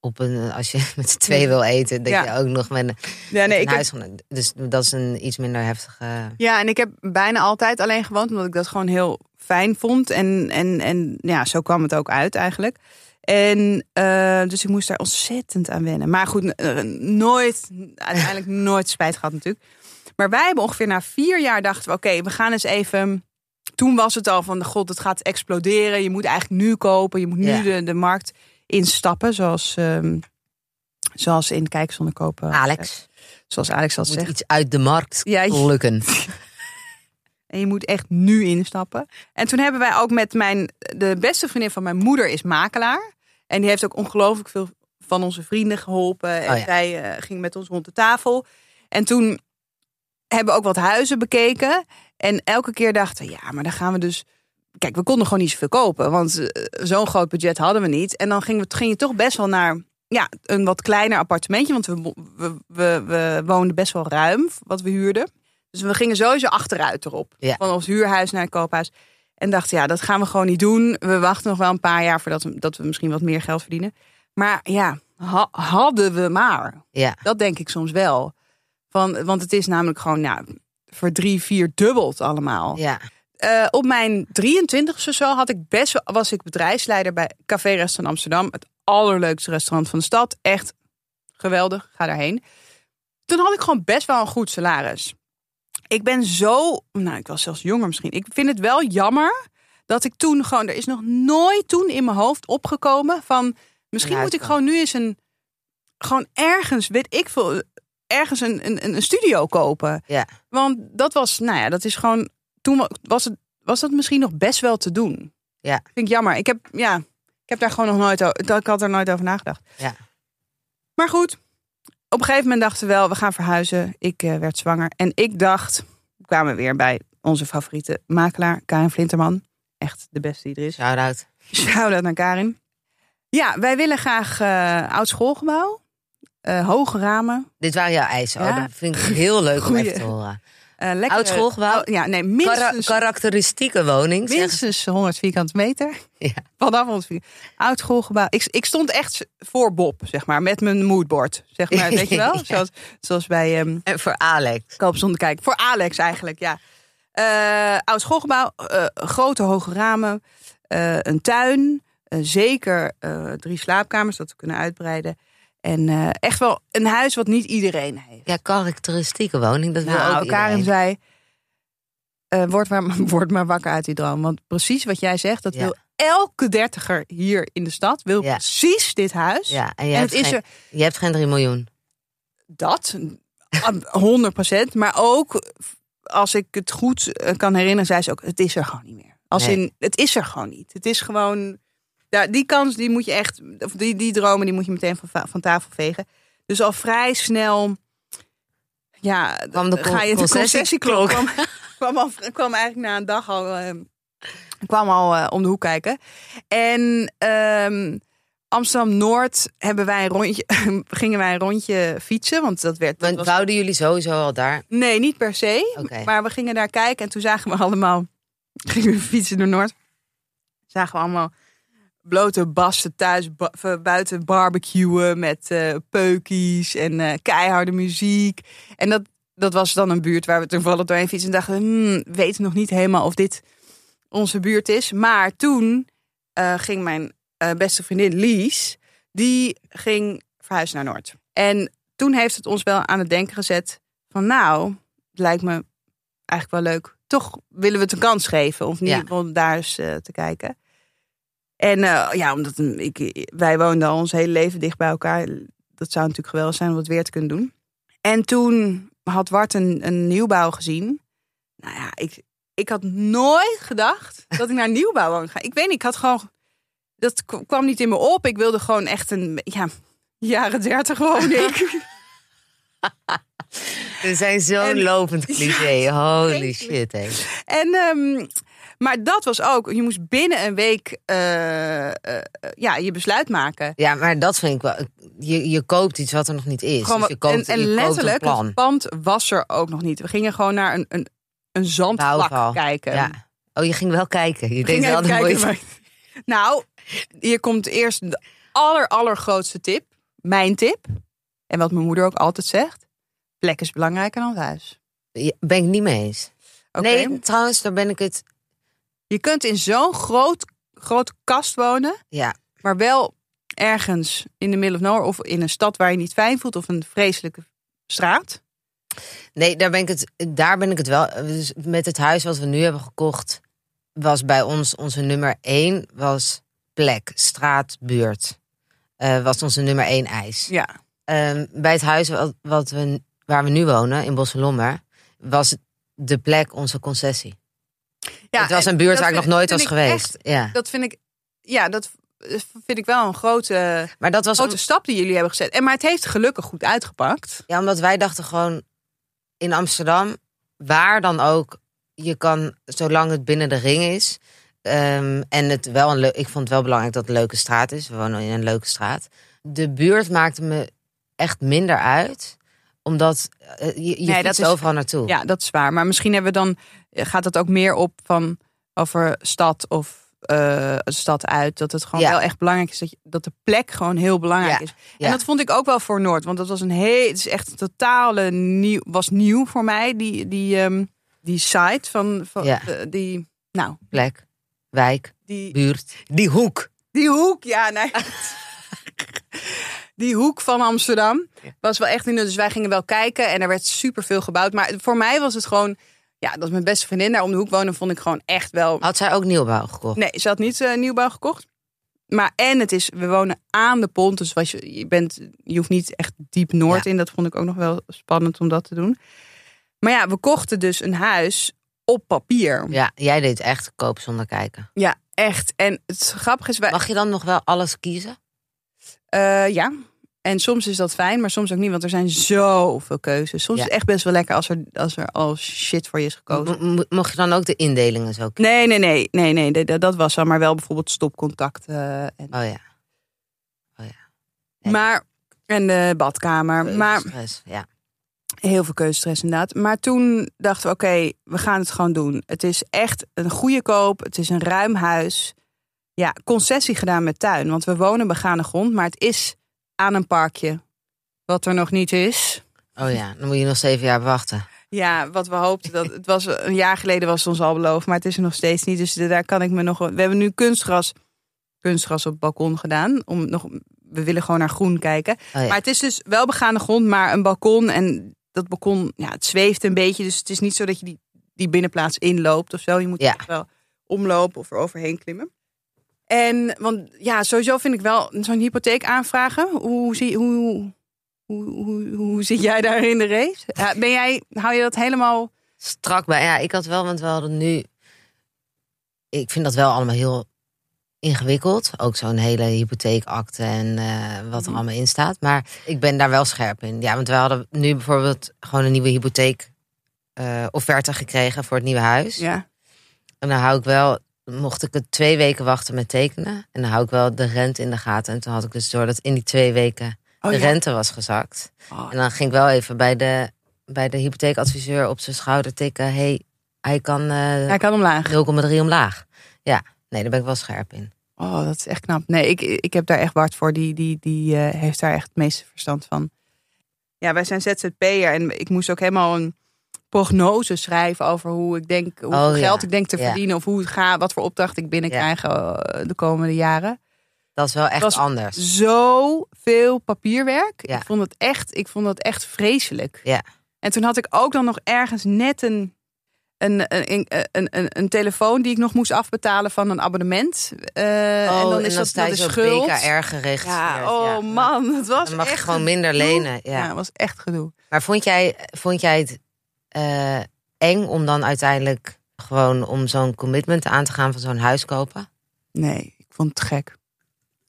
Speaker 2: op een... Als je [laughs] met z'n tweeën wil eten, dat
Speaker 1: Ja.
Speaker 2: je ook nog met, een-
Speaker 1: ja,
Speaker 2: met
Speaker 1: nee,
Speaker 2: een
Speaker 1: ik heb,
Speaker 2: huisgenoot... Dus dat is een iets minder heftige...
Speaker 1: ja, en ik heb bijna altijd alleen gewoond, omdat ik dat gewoon heel fijn vond. En, en, en ja, zo kwam het ook uit eigenlijk. En eh, dus ik moest daar ontzettend aan wennen. Maar goed, eh, nooit, uiteindelijk [laughs] nooit spijt gehad natuurlijk. Maar wij hebben ongeveer na vier jaar dachten we, oké, we gaan eens even. Toen was het al van, god, het gaat exploderen. Je moet eigenlijk nu kopen. Je moet nu
Speaker 2: Ja.
Speaker 1: de, de markt instappen, zoals, ehm, zoals in Kijk zonder kopen.
Speaker 2: Alex,
Speaker 1: Zoals Alex dat
Speaker 2: moet
Speaker 1: zegt.
Speaker 2: iets uit de markt
Speaker 1: Ja,
Speaker 2: lukken. [laughs] [laughs]
Speaker 1: En je moet echt nu instappen. En toen hebben wij ook met mijn... De beste vriendin van mijn moeder is makelaar. En die heeft ook ongelooflijk veel van onze vrienden geholpen. En
Speaker 2: Oh ja.
Speaker 1: zij eh, ging met ons rond de tafel. En toen hebben we ook wat huizen bekeken. En elke keer dachten we, ja, maar dan gaan we dus... Kijk, we konden gewoon niet zoveel kopen. Want eh, zo'n groot budget hadden we niet. En dan ging, we, ging je toch best wel naar ja, een wat kleiner appartementje. Want we, we, we, we woonden best wel ruim, wat we huurden. Dus we gingen sowieso achteruit erop.
Speaker 2: Ja.
Speaker 1: Van ons huurhuis naar het koophuis. En dachten, ja, dat gaan we gewoon niet doen. We wachten nog wel een paar jaar voordat we, dat we misschien wat meer geld verdienen. Maar ja, ha- hadden we maar.
Speaker 2: Ja,
Speaker 1: Dat denk ik soms wel. Van, want het is namelijk gewoon ja, voor drie, vier dubbeld allemaal.
Speaker 2: ja.
Speaker 1: Eh, op mijn 23ste zo had ik best wel, was ik bedrijfsleider bij Café Restaurant Amsterdam. Het allerleukste restaurant van de stad. Echt geweldig. Ga daarheen. Toen had ik gewoon best wel een goed salaris. Ik ben zo, nou ik was zelfs jonger misschien. Ik vind het wel jammer dat ik toen gewoon, er is nog nooit toen in mijn hoofd opgekomen van, misschien moet ik gewoon nu eens een, gewoon ergens, weet ik veel, ergens een, een, een studio kopen.
Speaker 2: Ja.
Speaker 1: Want dat was, nou ja, dat is gewoon, toen wa- was, het, was dat misschien nog best wel te doen.
Speaker 2: Ja.
Speaker 1: Vind ik jammer. Ik heb, ja, ik heb daar gewoon nog nooit over, ik had er nooit over nagedacht.
Speaker 2: Ja.
Speaker 1: Maar goed, op een gegeven moment dachten we wel, we gaan verhuizen. Ik eh, werd zwanger. En ik dacht, we kwamen weer bij onze favoriete makelaar, Karin Flinterman. Echt de beste die er is.
Speaker 2: Shout-out.
Speaker 1: Shout-out naar Karin. Ja, wij willen graag eh oud schoolgebouw. eh, hoge ramen.
Speaker 2: Dit waren jouw eisen.
Speaker 1: Ja.
Speaker 2: Oh, dat vind ik heel leuk om
Speaker 1: Goeie.
Speaker 2: even te horen.
Speaker 1: Eh lekker,
Speaker 2: Oud schoolgebouw?
Speaker 1: Oh, ja, nee,
Speaker 2: Kara-
Speaker 1: minstens,
Speaker 2: karakteristieke woning.
Speaker 1: minstens 100 vierkante meter.
Speaker 2: Ja. [laughs]
Speaker 1: Vanaf 100 vierkante Oud schoolgebouw. Ik, ik stond echt voor Bob, zeg maar, met mijn moodboard. Zeg maar, [laughs] weet je wel?
Speaker 2: Ja.
Speaker 1: Zoals, zoals bij ehm
Speaker 2: En voor Alex.
Speaker 1: Koop zonder kijken. Voor Alex eigenlijk, ja. Eh, oud schoolgebouw, eh, grote hoge ramen, een tuin, zeker drie slaapkamers dat we kunnen uitbreiden. En echt wel een huis wat niet iedereen heeft.
Speaker 2: Ja, karakteristieke woning. Dat wil
Speaker 1: nou,
Speaker 2: ook
Speaker 1: Karin
Speaker 2: iedereen.
Speaker 1: zei, eh, word, maar, [laughs] word maar wakker uit die droom. Want precies wat jij zegt, dat
Speaker 2: Ja.
Speaker 1: wil elke dertiger hier in de stad, wil
Speaker 2: Ja.
Speaker 1: precies dit huis.
Speaker 2: Ja, en je,
Speaker 1: en
Speaker 2: hebt
Speaker 1: het is
Speaker 2: geen,
Speaker 1: er
Speaker 2: je hebt geen 3 miljoen.
Speaker 1: dat, 100% Maar ook als ik het goed eh, kan herinneren, zei ze ook: het is er gewoon niet meer. Als
Speaker 2: Nee.
Speaker 1: in, het is er gewoon niet. Het is gewoon, ja, die kans die moet je echt, of die, die dromen die moet je meteen van, va- van tafel vegen. Dus al vrij snel, ja,
Speaker 2: Kwam de
Speaker 1: ga je de
Speaker 2: concessieklok.
Speaker 1: kwam, [laughs] kwam, al, kwam eigenlijk na een dag al, eh, kwam al eh, om de hoek kijken. En ehm, Amsterdam Noord hebben wij een rondje, [laughs] gingen wij een rondje fietsen, want dat werd. dat
Speaker 2: Want
Speaker 1: was-
Speaker 2: wouden jullie sowieso al daar?
Speaker 1: Nee, niet per se. Maar we gingen daar kijken en toen zagen we allemaal. [laughs] Gingen we fietsen door Noord. Zagen we allemaal blote basten thuis ba- buiten barbecuen met eh peukies en eh, keiharde muziek. En dat, dat was dan een buurt waar we toevallig doorheen fietsen. En dachten we, hmm, we weten nog niet helemaal of dit onze buurt is. Maar toen eh, ging mijn beste vriendin Lies, die ging verhuizen naar Noord. En toen heeft het ons wel aan het denken gezet van nou, het lijkt me eigenlijk wel leuk. Toch willen we het een kans geven. Of niet,
Speaker 2: Ja.
Speaker 1: om daar eens te kijken. En eh, ja, omdat ik, wij woonden al ons hele leven dicht bij elkaar. Dat zou natuurlijk geweldig zijn om het weer te kunnen doen. En toen had Wart een, een nieuwbouw gezien. Nou ja, ik, ik had nooit gedacht dat ik naar nieuwbouw wou gaan. Ik weet niet, ik had gewoon... Dat kwam niet in me op. Ik wilde gewoon echt een... Ja, jaren dertig ik.
Speaker 2: We [laughs] zijn zo'n
Speaker 1: En-
Speaker 2: lopend [laughs] cliché. Holy shit, hé.
Speaker 1: En, ehm, maar dat was ook, je moest binnen een week eh, eh, ja, je besluit maken.
Speaker 2: Ja, maar dat vind ik wel. Je, je koopt iets wat er nog niet is.
Speaker 1: Gewoon,
Speaker 2: dus je koopt,
Speaker 1: en en
Speaker 2: je
Speaker 1: letterlijk, het pand was er ook nog niet. We gingen gewoon naar een, een, een zandvlak
Speaker 2: Bouwval.
Speaker 1: kijken.
Speaker 2: Ja. Oh, je ging wel kijken. Je deed wel
Speaker 1: kijken, maar- Nou, hier komt eerst de aller, allergrootste tip. Mijn tip. En wat mijn moeder ook altijd zegt. Plek is belangrijker dan het huis.
Speaker 2: Ben ik niet mee eens. Nee, trouwens, daar ben ik het.
Speaker 1: Je kunt in zo'n groot, grote kast wonen.
Speaker 2: Ja,
Speaker 1: maar wel ergens in de middle of nowhere of in een stad waar je niet fijn voelt of een vreselijke straat.
Speaker 2: nee, daar ben ik het. Daar ben ik het wel. Dus met het huis wat we nu hebben gekocht, was bij ons onze nummer één was plek, straat, buurt. Eh, was onze nummer één eis.
Speaker 1: Ja.
Speaker 2: Ehm, bij het huis wat, wat we, waar we nu wonen, in Bosselommer, was de plek onze concessie.
Speaker 1: Ja
Speaker 2: het was
Speaker 1: en
Speaker 2: een buurt waar ik nog nooit was geweest.
Speaker 1: echt-
Speaker 2: ja.
Speaker 1: dat vind ik, ja, dat vind ik wel een grote,
Speaker 2: Maar dat was
Speaker 1: grote stap die jullie hebben gezet. En maar het heeft gelukkig goed uitgepakt.
Speaker 2: Ja, omdat wij dachten gewoon in Amsterdam, waar dan ook, je kan, zolang het binnen de ring is. ehm, en het wel een leuk, ik vond het wel belangrijk dat het een leuke straat is. We wonen in een leuke straat. De buurt maakte me echt minder uit, omdat eh, je, je
Speaker 1: Nee, dat is-
Speaker 2: overal naartoe.
Speaker 1: Ja, dat is waar. Maar misschien hebben we dan gaat het ook meer op van over stad of eh, stad uit. Dat het gewoon
Speaker 2: Ja.
Speaker 1: wel echt belangrijk is dat, je, dat de plek gewoon heel belangrijk
Speaker 2: Ja.
Speaker 1: is.
Speaker 2: Ja.
Speaker 1: En dat vond ik ook wel voor Noord. Want dat was een heel, het is echt een totale nieuw, was nieuw voor mij. Die, die, ehm, die site van, van
Speaker 2: Ja.
Speaker 1: eh, die, nou,
Speaker 2: Plek, wijk,
Speaker 1: die,
Speaker 2: buurt, die hoek.
Speaker 1: die hoek, ja, nee. Die hoek van Amsterdam was wel echt in. Dus wij gingen wel kijken en er werd superveel gebouwd. Maar voor mij was het gewoon, ja, dat mijn beste vriendin daar om de hoek woonde, vond ik gewoon echt wel.
Speaker 2: Had zij ook nieuwbouw gekocht?
Speaker 1: Nee, ze had niet eh, nieuwbouw gekocht. Maar en het is, we wonen aan de pont, dus was je, je bent, je hoeft niet echt diep noord
Speaker 2: Ja.
Speaker 1: in. Dat vond ik ook nog wel spannend om dat te doen. Maar ja, we kochten dus een huis op papier.
Speaker 2: Ja, jij deed echt kopen zonder kijken.
Speaker 1: Ja, echt. En het grappige is, wij,
Speaker 2: Mag je dan nog wel alles kiezen?
Speaker 1: Eh, ja. En soms is dat fijn, maar soms ook niet, want er zijn zoveel keuzes. Soms
Speaker 2: Ja.
Speaker 1: is het echt best wel lekker als er, als er al shit voor je is gekozen.
Speaker 2: M- mocht je dan ook de indelingen zo kiezen?
Speaker 1: Nee, nee, nee, nee, nee, dat- dat, dat was al, maar wel bijvoorbeeld stopcontacten. En,
Speaker 2: Oh ja. Nee.
Speaker 1: Maar, en de badkamer. Maar
Speaker 2: Stress, ja.
Speaker 1: heel veel keuzestress inderdaad. Maar toen dachten we, oké, we gaan het gewoon doen. Het is echt een goede koop. Het is een ruim huis. Ja, concessie gedaan met tuin. Want we wonen begane grond, maar het is aan een parkje. Wat er nog niet is.
Speaker 2: Oh ja, dan moet je nog zeven jaar wachten.
Speaker 1: Ja, wat we hoopten. Dat, het was, een jaar geleden was het ons al beloofd, maar het is er nog steeds niet. Dus daar kan ik me nog. We hebben nu kunstgras, kunstgras op het balkon gedaan. Om nog, we willen gewoon naar groen kijken.
Speaker 2: Oh ja.
Speaker 1: Maar het is dus wel begaande grond, maar een balkon. En dat balkon, ja, het zweeft een beetje. Dus het is niet zo dat je die, die binnenplaats inloopt of zo. Je moet
Speaker 2: Ja.
Speaker 1: echt wel omlopen of er overheen klimmen. En want ja, sowieso vind ik wel zo'n hypotheek aanvragen. Hoe, zie, hoe, hoe, hoe, hoe zit jij daar in de race? Ja, ben jij, hou je dat helemaal
Speaker 2: strak bij. Ja, ik had wel, want we hadden nu. Ik vind dat wel allemaal heel ingewikkeld. Ook zo'n hele hypotheekakte en eh, wat er
Speaker 1: Mhm.
Speaker 2: allemaal in staat. Maar ik ben daar wel scherp in. Ja, want we hadden nu bijvoorbeeld gewoon een nieuwe hypotheek eh, offerte gekregen voor het nieuwe huis.
Speaker 1: Ja.
Speaker 2: En dan hou ik wel, mocht ik het twee weken wachten met tekenen. En dan hou ik wel de rente in de gaten. En toen had ik dus door dat in die twee weken
Speaker 1: Oh,
Speaker 2: de
Speaker 1: ja.
Speaker 2: rente was gezakt.
Speaker 1: Oh,
Speaker 2: En dan ging ik wel even bij de, bij de hypotheekadviseur op zijn schouder tikken. hey, hij kan eh
Speaker 1: Hij kan omlaag.
Speaker 2: 0,3 omlaag. Ja, nee, daar ben ik wel scherp in.
Speaker 1: Oh, dat is echt knap. Nee, ik, ik heb daar echt Bart voor. Die, die, die eh, heeft daar echt het meeste verstand van. Ja, wij zijn ZZP'er en ik moest ook helemaal een prognose schrijven over hoe ik denk, hoeveel
Speaker 2: Oh, ja.
Speaker 1: geld ik denk te
Speaker 2: Ja.
Speaker 1: verdienen of hoe het gaat, wat voor opdracht ik binnenkrijg eh, de komende jaren.
Speaker 2: Dat is wel echt anders.
Speaker 1: Zo veel papierwerk. Ik vond het echt, ik vond het echt vreselijk.
Speaker 2: Ja.
Speaker 1: En toen had ik ook dan nog ergens net een, een, een, een, een, een telefoon die ik nog moest afbetalen van een abonnement. Eh,
Speaker 2: Oh,
Speaker 1: en dan is dat, dat
Speaker 2: tijdens
Speaker 1: is
Speaker 2: op
Speaker 1: schuld.
Speaker 2: BKR geregistreerd.
Speaker 1: Ja, oh man, het was
Speaker 2: Dan mag je
Speaker 1: echt
Speaker 2: gewoon
Speaker 1: gedoe.
Speaker 2: minder lenen.
Speaker 1: Ja,
Speaker 2: Ja.
Speaker 1: het was echt gedoe.
Speaker 2: Maar vond jij, vond jij het eh, eng om dan uiteindelijk gewoon om zo'n commitment aan te gaan van zo'n huis kopen?
Speaker 1: Nee, ik vond het gek.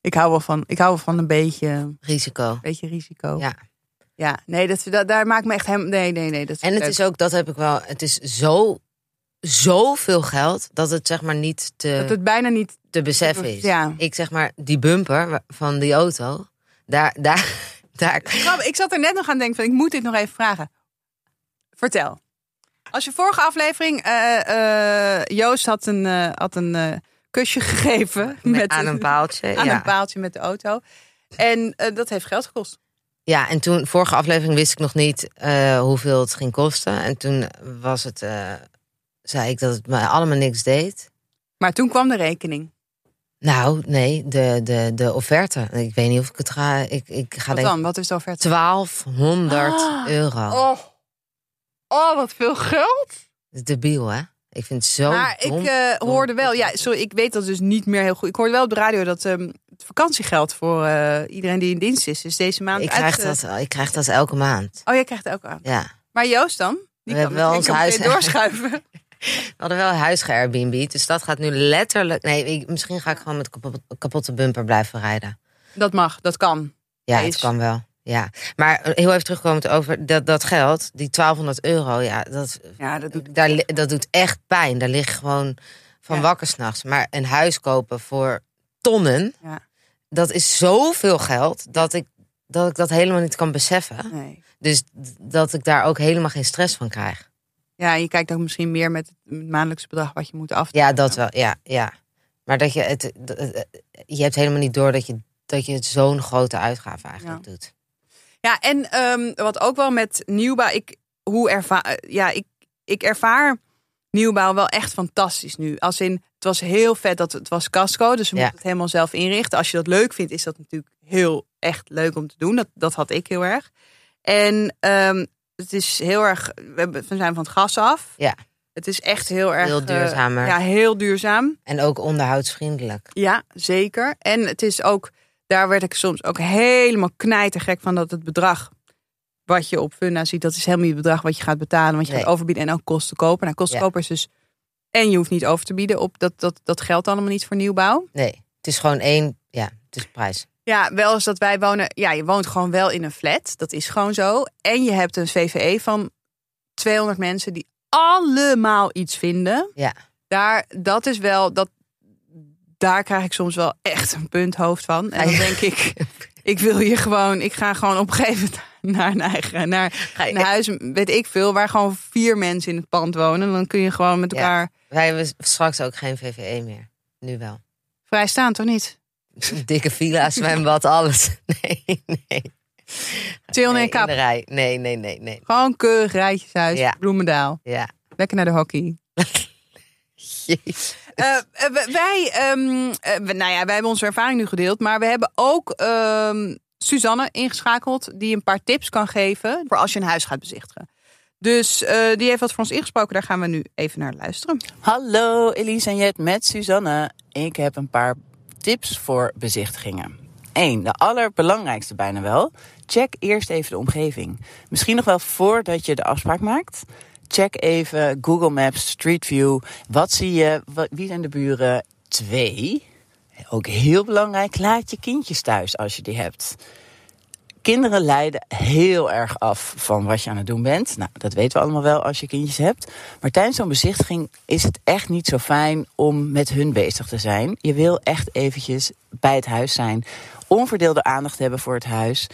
Speaker 1: Ik hou wel van, ik hou wel van een beetje,
Speaker 2: Risico.
Speaker 1: beetje risico.
Speaker 2: Ja.
Speaker 1: Ja, nee, dat, dat, daar maakt me echt hem. Nee, nee, nee. Dat
Speaker 2: En het
Speaker 1: leuk.
Speaker 2: is ook, dat heb ik wel, het is zo, zoveel geld dat het zeg maar niet te,
Speaker 1: dat het bijna niet.
Speaker 2: te beseffen is.
Speaker 1: Ja.
Speaker 2: Ik zeg maar, die bumper van die auto, daar, daar, [laughs] daar.
Speaker 1: Ik zat er net nog aan denken van, ik moet dit nog even vragen. Vertel. Als je vorige aflevering, eh, eh, Joost had een, eh, had een kusje gegeven [laughs] met
Speaker 2: aan een paaltje.
Speaker 1: aan
Speaker 2: ja.
Speaker 1: een paaltje met de auto. En dat heeft geld gekost.
Speaker 2: Ja, en toen, vorige aflevering wist ik nog niet hoeveel het ging kosten. En toen was het, zei ik dat het me allemaal niks deed.
Speaker 1: Maar toen kwam de rekening.
Speaker 2: Nou, nee, de, de, de offerte. Ik weet niet of ik het ga. Ik, ik ga
Speaker 1: Wat dan? Wat is de offerte?
Speaker 2: 1200
Speaker 1: Ah.
Speaker 2: euro.
Speaker 1: Oh. Oh, wat veel geld.
Speaker 2: Dat is debiel, hè? Ik vind het zo.
Speaker 1: maar ik
Speaker 2: dom.
Speaker 1: eh, hoorde wel, ja, sorry, ik weet dat dus niet meer heel goed. Ik hoorde wel op de radio dat ehm, het vakantiegeld voor eh, iedereen die in dienst is, is deze maand
Speaker 2: ik, krijg
Speaker 1: uit,
Speaker 2: dat, ik krijg dat elke maand.
Speaker 1: Oh, jij krijgt het ook aan.
Speaker 2: Ja.
Speaker 1: Maar Joost dan? Die
Speaker 2: We
Speaker 1: kan
Speaker 2: hebben wel ons huis-
Speaker 1: doorschuiven. [laughs] [laughs]
Speaker 2: We hadden wel een huis ge-Airbnb, dus dat gaat nu letterlijk. Nee, ik, misschien ga ik gewoon met kapot- kapotte bumper blijven rijden.
Speaker 1: dat mag, dat kan.
Speaker 2: Ja, het kan wel. Ja, maar heel even terugkomend over dat, dat geld, die 1200 euro, ja, dat,
Speaker 1: Ja, dat doet
Speaker 2: daar, dat doet echt pijn. Daar lig je gewoon van
Speaker 1: Ja.
Speaker 2: wakker s'nachts. Maar een huis kopen voor tonnen,
Speaker 1: Ja.
Speaker 2: dat is zoveel geld dat ik, dat ik dat helemaal niet kan beseffen.
Speaker 1: Nee.
Speaker 2: Dus dat ik daar ook helemaal geen stress van krijg.
Speaker 1: Ja, je kijkt ook misschien meer met het maandelijkse bedrag wat je moet af.
Speaker 2: Ja, dat wel. Ja, ja. Maar dat je het, je hebt helemaal niet door dat je, dat je het zo'n grote uitgave eigenlijk doet.
Speaker 1: Ja, en ehm, wat ook wel met nieuwbouw, ik, hoe ervaar, ja, ik, ik ervaar nieuwbouw wel echt fantastisch nu. Als in, het was heel vet dat het was casco, dus we
Speaker 2: Ja.
Speaker 1: moeten het helemaal zelf inrichten. Als je dat leuk vindt, is dat natuurlijk heel echt leuk om te doen. Dat, dat had ik heel erg. En ehm, het is heel erg, we zijn van het gas af.
Speaker 2: Ja.
Speaker 1: Het is echt heel erg
Speaker 2: Heel
Speaker 1: eh,
Speaker 2: duurzamer.
Speaker 1: ja, heel duurzaam.
Speaker 2: En ook onderhoudsvriendelijk.
Speaker 1: Ja, zeker. En het is ook, daar werd ik soms ook helemaal knijtergek van dat het bedrag wat je op Funda ziet, dat is helemaal niet het bedrag wat je gaat betalen, want je
Speaker 2: Nee.
Speaker 1: gaat overbieden en ook kosten kopen. Nou, kosten
Speaker 2: Ja.
Speaker 1: kopen is dus, en je hoeft niet over te bieden op dat, dat, dat geldt allemaal niet voor nieuwbouw.
Speaker 2: Nee, het is gewoon één, ja, het is prijs.
Speaker 1: Ja, wel eens dat wij wonen, ja, je woont gewoon wel in een flat, dat is gewoon zo. En je hebt een VVE van 200 mensen die allemaal iets vinden.
Speaker 2: Ja.
Speaker 1: Daar, dat is wel, dat, daar krijg ik soms wel echt een punthoofd van. En dan
Speaker 2: Ja.
Speaker 1: denk ik, [laughs] ik wil hier gewoon, ik ga gewoon op een gegeven moment naar een eigen, naar
Speaker 2: je-
Speaker 1: een huis, weet ik veel, waar gewoon vier mensen in het pand wonen. Dan kun je gewoon met
Speaker 2: Ja.
Speaker 1: elkaar
Speaker 2: Wij hebben straks ook geen VVE meer. Nu wel.
Speaker 1: vrij staan, toch niet? [laughs]
Speaker 2: Dikke villa, zwembad, alles. [laughs] Nee, nee.
Speaker 1: Chill
Speaker 2: nee,
Speaker 1: en kap.
Speaker 2: rij. Nee, nee, nee, nee.
Speaker 1: Gewoon keurig rijtjeshuis,
Speaker 2: Ja.
Speaker 1: Bloemendaal.
Speaker 2: Ja.
Speaker 1: Lekker naar de hockey.
Speaker 2: Jezus.
Speaker 1: Eh, eh, wij, ehm, eh, nou ja, wij hebben onze ervaring nu gedeeld, maar we hebben ook ehm, Suzanne ingeschakeld die een paar tips kan geven voor als je een huis gaat bezichtigen. Dus die heeft wat voor ons ingesproken, daar gaan we nu even naar luisteren.
Speaker 3: Hallo Elise en Jet met Suzanne. Ik heb een paar tips voor bezichtigingen. 1. De allerbelangrijkste bijna wel. Check eerst even de omgeving. Misschien nog wel voordat je de afspraak maakt. Check even Google Maps, Street View. Wat zie je? Wie zijn de buren? Twee, ook heel belangrijk, laat je kindjes thuis als je die hebt. Kinderen leiden heel erg af van wat je aan het doen bent. Nou, dat weten we allemaal wel als je kindjes hebt. Maar tijdens zo'n bezichtiging is het echt niet zo fijn om met hun bezig te zijn. Je wil echt eventjes bij het huis zijn. Onverdeelde aandacht hebben voor het huis.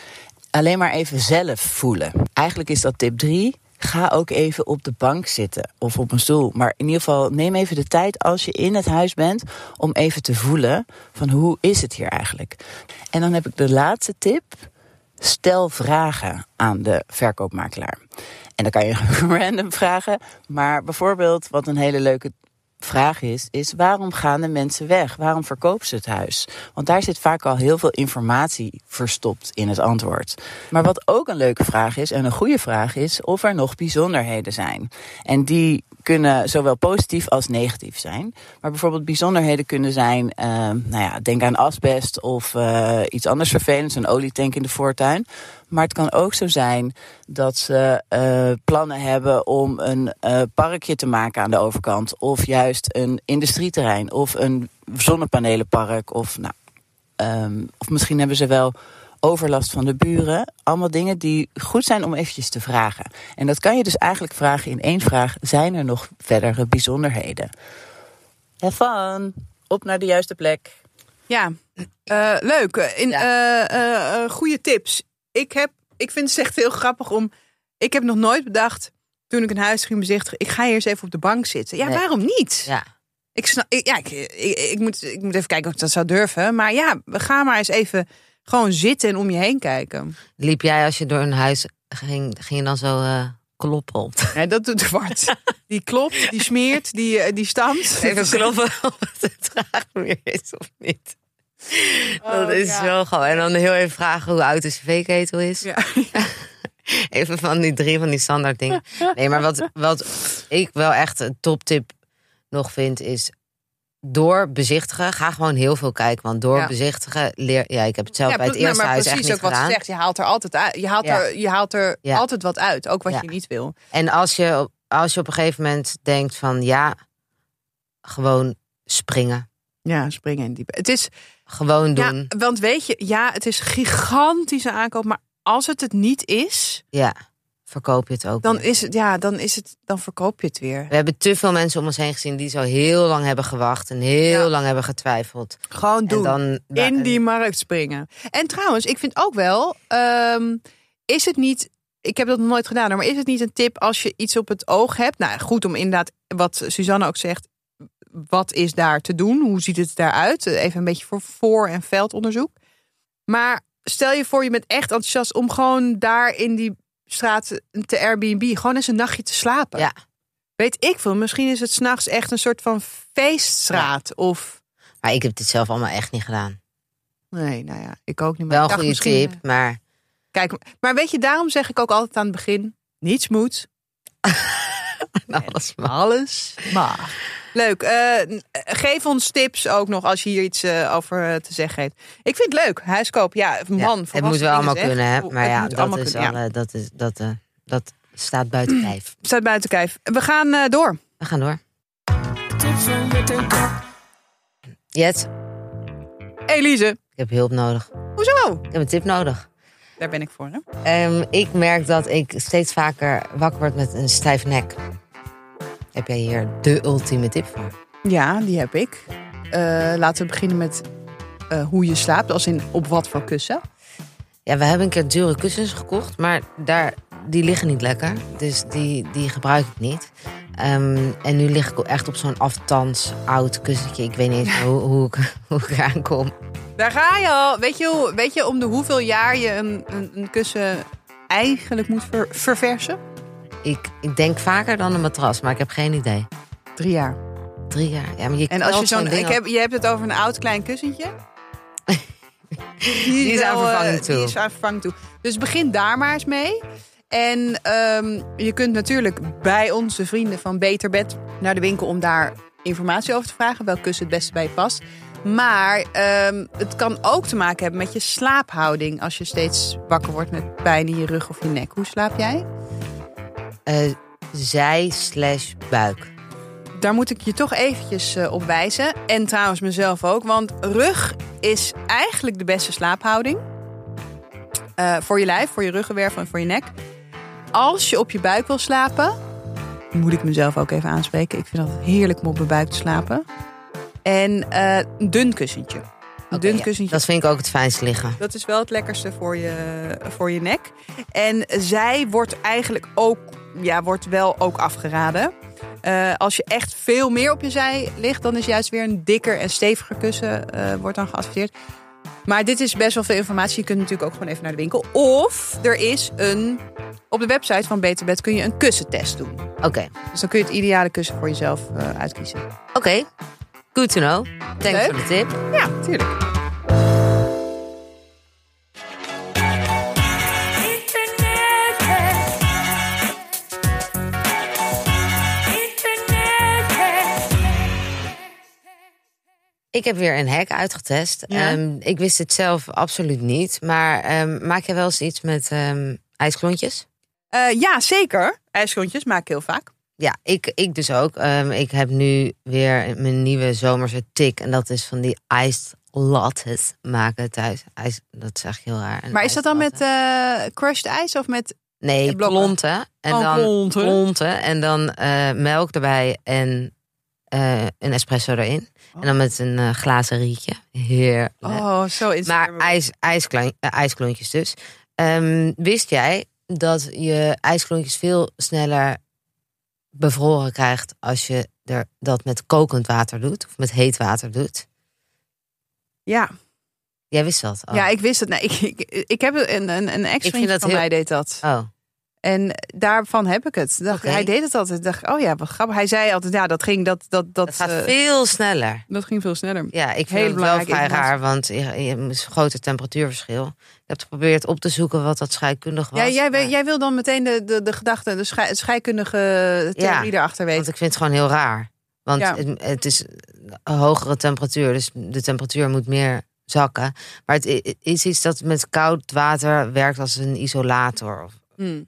Speaker 3: Alleen maar even zelf voelen. Eigenlijk is dat tip 3. Ga ook even op de bank zitten of op een stoel. Maar in ieder geval neem even de tijd als je in het huis bent om even te voelen van hoe is het hier eigenlijk. En dan heb ik de laatste tip. Stel vragen aan de verkoopmakelaar. En dan kan je [laughs] random vragen. Maar bijvoorbeeld, wat een hele leuke vraag is, is waarom gaan de mensen weg? Waarom verkopen ze het huis? Want daar zit vaak al heel veel informatie verstopt in het antwoord. Maar wat ook een leuke vraag is, en een goede vraag is, of er nog bijzonderheden zijn. En die kunnen zowel positief als negatief zijn. Maar bijvoorbeeld bijzonderheden kunnen zijn, uh, nou ja, denk aan asbest of uh, iets anders vervelends, een olietank in de voortuin. Maar het kan ook zo zijn dat ze uh, plannen hebben om een uh, parkje te maken aan de overkant. Of juist een industrieterrein of een zonnepanelenpark. Of, nou, um, of misschien hebben ze wel overlast van de buren. Allemaal dingen die goed zijn om eventjes te vragen. En dat kan je dus eigenlijk vragen in één vraag. Zijn er nog verdere bijzonderheden? Have fun! Op naar de juiste plek.
Speaker 1: Ja, uh, leuk. In, ja. uh, goede tips. Ik, heb, ik vind het echt heel grappig om... Ik heb nog nooit bedacht, toen ik een huis ging bezichtigen... ik ga hier eens even op de bank zitten. Ja, nee. waarom niet?
Speaker 2: Ja.
Speaker 1: Ik, snap, ik, ja, ik, ik, ik, moet, ik moet even kijken of ik dat zou durven. Maar ja, we gaan maar eens even gewoon zitten en om je heen kijken.
Speaker 2: Liep jij als je door een huis ging, ging je dan zo uh, kloppen op?
Speaker 1: Dat doet Bart. Die klopt, die smeert, die, die stampt.
Speaker 2: Even kloppen of het traag weer is of niet. [laughs] Dat oh, is ja. wel gewoon. En dan heel even vragen hoe oud de cv-ketel is. Ja. [laughs] even van die drie van die standaard dingen. Nee, maar wat, wat ik wel echt een toptip nog vind is door bezichtigen, ga gewoon heel veel kijken. Want door ja. bezichtigen leer. Ja, ik heb het zelf bij het eerste
Speaker 1: maar
Speaker 2: huis echt niet
Speaker 1: ook
Speaker 2: gedaan.
Speaker 1: wat zegt, je haalt er altijd uit. Je haalt er, je haalt er altijd wat uit, ook wat je niet wil.
Speaker 2: En als je, als je op een gegeven moment denkt van ja, gewoon springen.
Speaker 1: Ja, springen in diepe. Het is
Speaker 2: gewoon doen.
Speaker 1: want weet je, ja, het is gigantische aankoop, maar als het het niet is,
Speaker 2: ja verkoop je het ook.
Speaker 1: Dan
Speaker 2: weer.
Speaker 1: is het, ja, dan is het, dan verkoop je het weer.
Speaker 2: We hebben te veel mensen om ons heen gezien die zo heel lang hebben gewacht en heel ja. lang hebben getwijfeld.
Speaker 1: Gewoon doen. En dan, in die markt springen. En trouwens, ik vind ook wel, um, is het niet, ik heb dat nog nooit gedaan, maar is het niet een tip als je iets op het oog hebt? Nou, goed om inderdaad, wat Suzanne ook zegt, wat is daar te doen? Hoe ziet het daaruit? Even een beetje voor voor- en veldonderzoek. Maar stel je voor, je bent echt enthousiast om gewoon daar in die straat te Airbnb gewoon eens een nachtje te slapen.
Speaker 2: Ja.
Speaker 1: Weet ik veel, misschien is het s'nachts echt een soort van feeststraat. Ja. Of...
Speaker 2: Maar ik heb dit zelf allemaal echt niet gedaan.
Speaker 1: Nee, nou ja, ik ook niet.
Speaker 2: Maar Wel een goede tip, maar...
Speaker 1: Kijk, maar weet je, daarom zeg ik ook altijd aan het begin, niets moet. [laughs] [laughs]
Speaker 2: alles
Speaker 1: mag. Alles mag. Leuk. Uh, geef ons tips ook nog als je hier iets uh, over te zeggen heeft. Ik vind het leuk. Huiskoop. Ja, man.
Speaker 2: Ja, het moet wel allemaal
Speaker 1: zeg.
Speaker 2: kunnen, hè? Maar ja, dat, is kunnen, al, ja. dat, is, dat, dat staat buiten kijf. [clears throat]
Speaker 1: Staat buiten kijf. We gaan door.
Speaker 2: We gaan door. Jet.
Speaker 1: Elise.
Speaker 2: Ik heb hulp nodig.
Speaker 1: Hoezo?
Speaker 2: Ik heb een tip nodig.
Speaker 1: Daar ben ik voor. Hè?
Speaker 2: Um, ik merk dat ik steeds vaker wakker word met een stijf nek. Heb jij hier de ultieme tip voor?
Speaker 1: Ja, die heb ik. Uh, laten we beginnen met uh, hoe je slaapt, als in op wat voor kussen.
Speaker 2: Ja, we hebben een keer dure kussens gekocht, maar daar, die liggen niet lekker. Dus die, die gebruik ik niet. Um, en nu lig ik echt op zo'n aftans oud kussentje. Ik weet niet eens [laughs] hoe, hoe, ik, hoe ik eraan kom.
Speaker 1: Daar ga je al. Weet je, weet je om de hoeveel jaar je een, een, een kussen eigenlijk moet ver, verversen?
Speaker 2: Ik, ik denk vaker dan een matras, maar ik heb geen idee.
Speaker 1: Drie jaar.
Speaker 2: Drie jaar. Ja, maar je
Speaker 1: en als je zo'n. Ik heb, je hebt het over een oud klein kussentje. [laughs]
Speaker 2: die, is aan vervanging toe.
Speaker 1: Die is aan vervanging toe. Dus begin daar maar eens mee. En um, je kunt natuurlijk bij onze vrienden van Beter Bed naar de winkel om daar informatie over te vragen. Welk kussen het beste bij je past. Maar um, het kan ook te maken hebben met je slaaphouding. Als je steeds wakker wordt met pijn in je rug of je nek. Hoe slaap jij?
Speaker 2: Uh, zij slash buik.
Speaker 1: Daar moet ik je toch eventjes eh, op wijzen. En trouwens mezelf ook. Want rug is eigenlijk de beste slaaphouding. Eh, voor je lijf, voor je ruggenwervel en voor je nek. Als je op je buik wil slapen... moet ik mezelf ook even aanspreken. Ik vind het heerlijk om op mijn buik te slapen. En eh, een dun kussentje. Een dun
Speaker 2: ja,
Speaker 1: kussentje.
Speaker 2: Dat vind ik ook het fijnste liggen.
Speaker 1: Dat is wel het lekkerste voor je, voor je nek. En zij wordt eigenlijk ook, ja, wordt wel ook afgeraden. Eh, als je echt veel meer op je zij ligt, dan is juist weer een dikker en steviger kussen eh, wordt dan geadviseerd. Maar dit is best wel veel informatie. Je kunt natuurlijk ook gewoon even naar de winkel. Of er is een, op de website van Beter Bed kun je een kussentest doen.
Speaker 2: Oké,
Speaker 1: Dus dan kun je het ideale kussen voor jezelf uitkiezen.
Speaker 2: oké. Good to know. Thanks
Speaker 1: Leuk.
Speaker 2: voor de tip.
Speaker 1: Ja, tuurlijk.
Speaker 4: Ik
Speaker 2: heb weer een hack uitgetest.
Speaker 1: Ja?
Speaker 2: Ehm, ik wist het zelf absoluut niet. Maar ehm, maak je wel eens iets met ehm, ijsklontjes?
Speaker 1: Eh, ja, zeker. IJsklontjes maak ik heel vaak.
Speaker 2: Ja, ik, ik dus ook. Ehm, ik heb nu weer mijn nieuwe zomerse tik. En dat is van die iced lattes maken thuis. IJs, dat is echt heel raar. Een
Speaker 1: Maar is dat dan met eh, crushed ijs of met...
Speaker 2: Nee, klonten. En
Speaker 1: Oh,
Speaker 2: dan
Speaker 1: klonten.
Speaker 2: klonten. En dan eh, melk erbij en eh, een espresso erin. En dan met een eh, glazen rietje. Heerlijk.
Speaker 1: Oh, zo
Speaker 2: Maar
Speaker 1: Instagram.
Speaker 2: ijs, eh, ijsklontjes dus. Ehm, wist jij dat je ijsklontjes veel sneller bevroren krijgt als je er dat met kokend water doet of met heet water doet?
Speaker 1: Ja.
Speaker 2: Jij wist dat? Oh.
Speaker 1: ja, ik wist het. Nee, ik, ik, ik heb een, een, een ex van
Speaker 2: heel-
Speaker 1: mij deed dat.
Speaker 2: Oh,
Speaker 1: En daarvan heb ik het. Dacht. Hij deed het altijd. Dacht, oh ja, wat grappig. Hij zei altijd, ja, dat ging, dat, dat, dat,
Speaker 2: dat gaat
Speaker 1: eh,
Speaker 2: veel sneller.
Speaker 1: dat ging veel sneller.
Speaker 2: Ja, ik vind het wel vrij raar, want je, je hebt een groter temperatuurverschil. Ik heb geprobeerd op te zoeken wat dat scheikundig was.
Speaker 1: Ja, jij,
Speaker 2: maar-
Speaker 1: wil- jij wil dan meteen de, de, de gedachte, de schei- scheikundige theorie erachter weten.
Speaker 2: Want ik vind het gewoon heel raar. Want
Speaker 1: Ja.
Speaker 2: het, het is een hogere temperatuur, dus de temperatuur moet meer zakken. Maar het is iets dat met koud water werkt als een isolator.
Speaker 1: Hmm.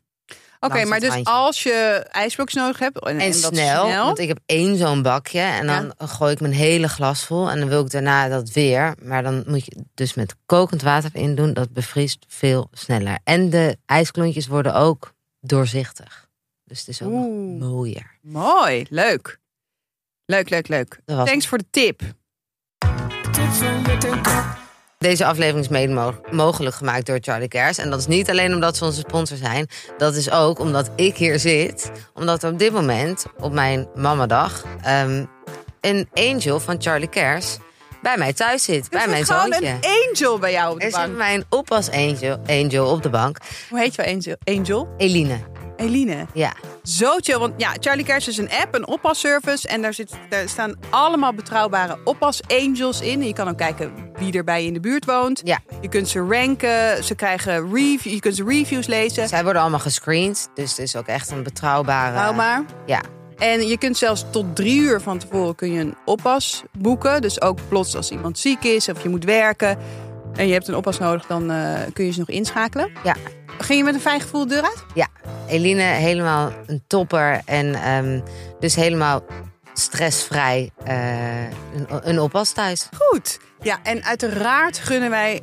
Speaker 1: Oké, maar dus
Speaker 2: randje.
Speaker 1: als je ijsblokjes nodig hebt... En,
Speaker 2: En,
Speaker 1: en dat
Speaker 2: snel,
Speaker 1: snel
Speaker 2: want ik heb één zo'n bakje en dan gooi ik mijn hele glas vol. En dan wil ik daarna dat weer. Maar dan moet je dus met kokend water in doen. Dat bevriest veel sneller. En de ijsklontjes worden ook doorzichtig. Dus het is ook nog mooier.
Speaker 1: Mooi, leuk. Leuk, leuk, leuk. Thanks voor de tip.
Speaker 2: Deze aflevering is mede mo- mogelijk gemaakt door Charlie Kers. En dat is niet alleen omdat ze onze sponsor zijn. Dat is ook omdat ik hier zit. Omdat er op dit moment, op mijn mamadag... ehm, een angel van Charlie Kers bij mij thuis zit. bij
Speaker 1: Er
Speaker 2: mijn
Speaker 1: zit gewoon
Speaker 2: zoontje.
Speaker 1: een angel bij jou op de
Speaker 2: Er
Speaker 1: bank.
Speaker 2: mijn oppas angel, angel op de bank.
Speaker 1: Hoe heet jouw angel? Angel?
Speaker 2: Eline.
Speaker 1: Eline.
Speaker 2: Ja.
Speaker 1: Zo chill. Want ja, Charlie Kers is een app, een oppasservice. En daar, zit, daar staan allemaal betrouwbare oppas-angels in. En je kan ook kijken wie er bij je in de buurt woont.
Speaker 2: Ja.
Speaker 1: Je kunt ze ranken. Ze krijgen review, je kunt ze reviews lezen.
Speaker 2: Zij worden allemaal gescreend. Dus het is ook echt een betrouwbare...
Speaker 1: Betrouwbaar.
Speaker 2: Ja.
Speaker 1: En je kunt zelfs tot drie uur van tevoren kun je een oppas boeken. Dus ook plots als iemand ziek is of je moet werken... en je hebt een oppas nodig, dan eh, kun je ze nog inschakelen.
Speaker 2: Ja.
Speaker 1: Ging je met een fijn gevoel de deur uit?
Speaker 2: Ja, Eline helemaal een topper. En ehm, dus helemaal stressvrij eh, een, een oppas thuis.
Speaker 1: Goed. Ja, en uiteraard gunnen wij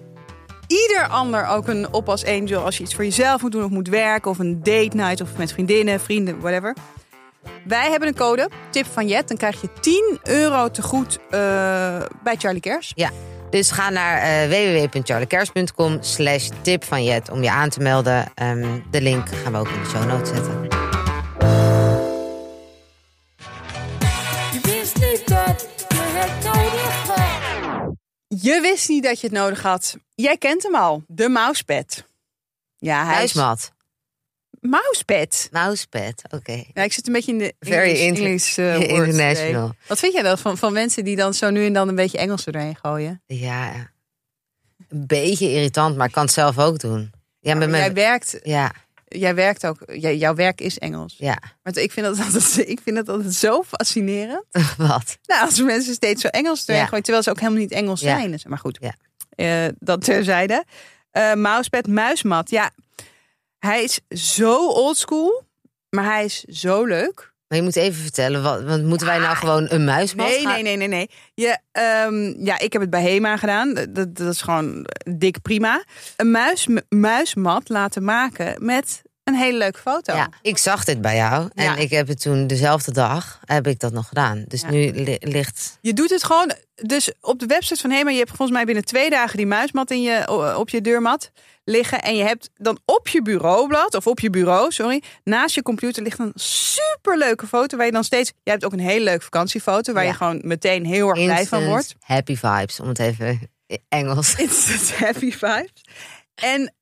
Speaker 1: ieder ander ook een oppas angel als je iets voor jezelf moet doen of moet werken of een date night of met vriendinnen, vrienden, whatever. Wij hebben een code, tip van Jet, dan krijg je 10 euro te goed eh, bij Charlie Kers.
Speaker 2: Ja, dus ga naar eh www.charliekers.com slash tip van Jet om je aan te melden. Ehm, de link gaan we ook in de show notes zetten.
Speaker 4: Je wist niet dat je het nodig had.
Speaker 1: Je wist niet dat je het nodig had. Jij kent hem al, de mousepad. Ja, hij
Speaker 2: Huismat.
Speaker 1: Mousepad.
Speaker 2: Mousepad, oké.
Speaker 1: Ja, ik zit een beetje in de
Speaker 2: Very
Speaker 1: English, eh, [laughs]
Speaker 2: international.
Speaker 1: Wat vind jij dan van, van mensen die dan zo nu en dan een beetje Engels erheen gooien?
Speaker 2: Ja, een beetje irritant, maar ik kan het zelf ook doen. Ja, met
Speaker 1: Maar jij
Speaker 2: mijn...
Speaker 1: werkt,
Speaker 2: Ja,
Speaker 1: jij werkt ook, jouw werk is Engels.
Speaker 2: ja.
Speaker 1: Maar ik vind, dat altijd, [laughs] ik vind dat altijd zo fascinerend. [laughs]
Speaker 2: Wat?
Speaker 1: Nou, als mensen steeds zo Engels
Speaker 2: Ja.
Speaker 1: gooien, terwijl ze ook helemaal niet Engels
Speaker 2: Ja.
Speaker 1: zijn. Maar goed,
Speaker 2: Ja.
Speaker 1: Eh, dat terzijde. Eh mousepad, muismat. Ja, hij is zo oldschool. Maar hij is zo leuk.
Speaker 2: Maar je moet even vertellen, wat, want moeten wij nou gewoon een muismat
Speaker 1: Nee,
Speaker 2: gaan-
Speaker 1: nee, nee, nee, nee. Je, ehm, ja, ik heb het bij Hema gedaan. Dat, dat is gewoon dik prima. Een muis, muismat laten maken met een hele leuke foto.
Speaker 2: Ja, ik zag dit bij jou en
Speaker 1: Ja.
Speaker 2: ik heb het toen dezelfde dag heb ik dat nog gedaan. Dus
Speaker 1: Ja.
Speaker 2: nu li- ligt
Speaker 1: Je doet het gewoon. Dus op de website van Hema, je hebt volgens mij binnen twee dagen die muismat in je, op je deurmat liggen. En je hebt dan op je bureaublad, of op je bureau, sorry, naast je computer ligt een superleuke foto. Waar je dan steeds. Jij hebt ook een hele leuke vakantiefoto. Waar
Speaker 2: Ja.
Speaker 1: je gewoon meteen heel erg blij van wordt.
Speaker 2: happy vibes, om het even in Engels.
Speaker 1: Instant happy vibes. En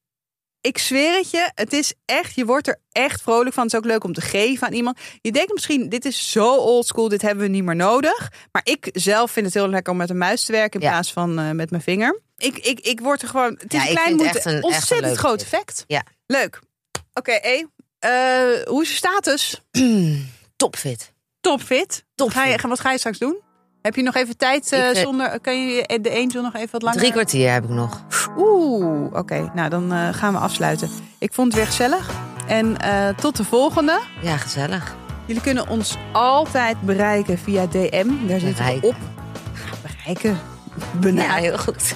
Speaker 1: ik zweer het je, het is echt, je wordt er echt vrolijk van. Het is ook leuk om te geven aan iemand. Je denkt misschien, dit is zo oldschool, dit hebben we niet meer nodig. Maar ik zelf vind het heel lekker om met een muis te werken in
Speaker 2: Ja.
Speaker 1: plaats van eh, met mijn vinger. Ik, ik, ik word er gewoon, het is
Speaker 2: Ja,
Speaker 1: een klein moeite,
Speaker 2: echt een- echt een
Speaker 1: ontzettend groot
Speaker 2: tip.
Speaker 1: effect.
Speaker 2: Ja.
Speaker 1: Leuk. Oké, E, eh, hoe is je status? [clears throat]
Speaker 2: Topfit.
Speaker 1: Topfit.
Speaker 2: Topfit.
Speaker 1: Ga je, wat ga je straks doen? Heb je nog even tijd eh,
Speaker 2: Ik, eh,
Speaker 1: zonder, kan je de angel nog even wat langer?
Speaker 2: Drie kwartier heb ik nog.
Speaker 1: Oeh, oké. Nou, dan eh, gaan we afsluiten. Ik vond het weer gezellig. En eh, tot de volgende.
Speaker 2: Ja, gezellig.
Speaker 1: Jullie kunnen ons altijd bereiken via DM. Daar zitten we op. Bereiken.
Speaker 2: Ja,
Speaker 1: Benaderen.
Speaker 2: heel goed.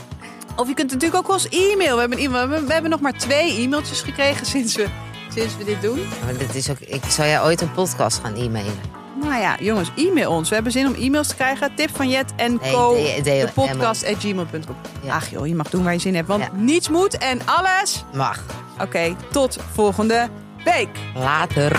Speaker 1: Of je kunt natuurlijk ook ons e-mail. We hebben, we hebben, nog maar twee e-mailtjes gekregen sinds we, sinds we dit doen.
Speaker 2: Maar dit is ook, ik zou jij ooit een podcast gaan e-mailen?
Speaker 1: Nou ja, jongens, e-mail ons. We hebben zin om e-mails te krijgen. Tip van Jet en
Speaker 2: Nee,
Speaker 1: co.
Speaker 2: de- de-
Speaker 1: de podcast at gmail.com.
Speaker 2: Ja.
Speaker 1: Ach joh, je mag doen waar je zin hebt. Want
Speaker 2: Ja.
Speaker 1: niets moet en alles.
Speaker 2: Mag.
Speaker 1: Oké, tot volgende week.
Speaker 2: Later.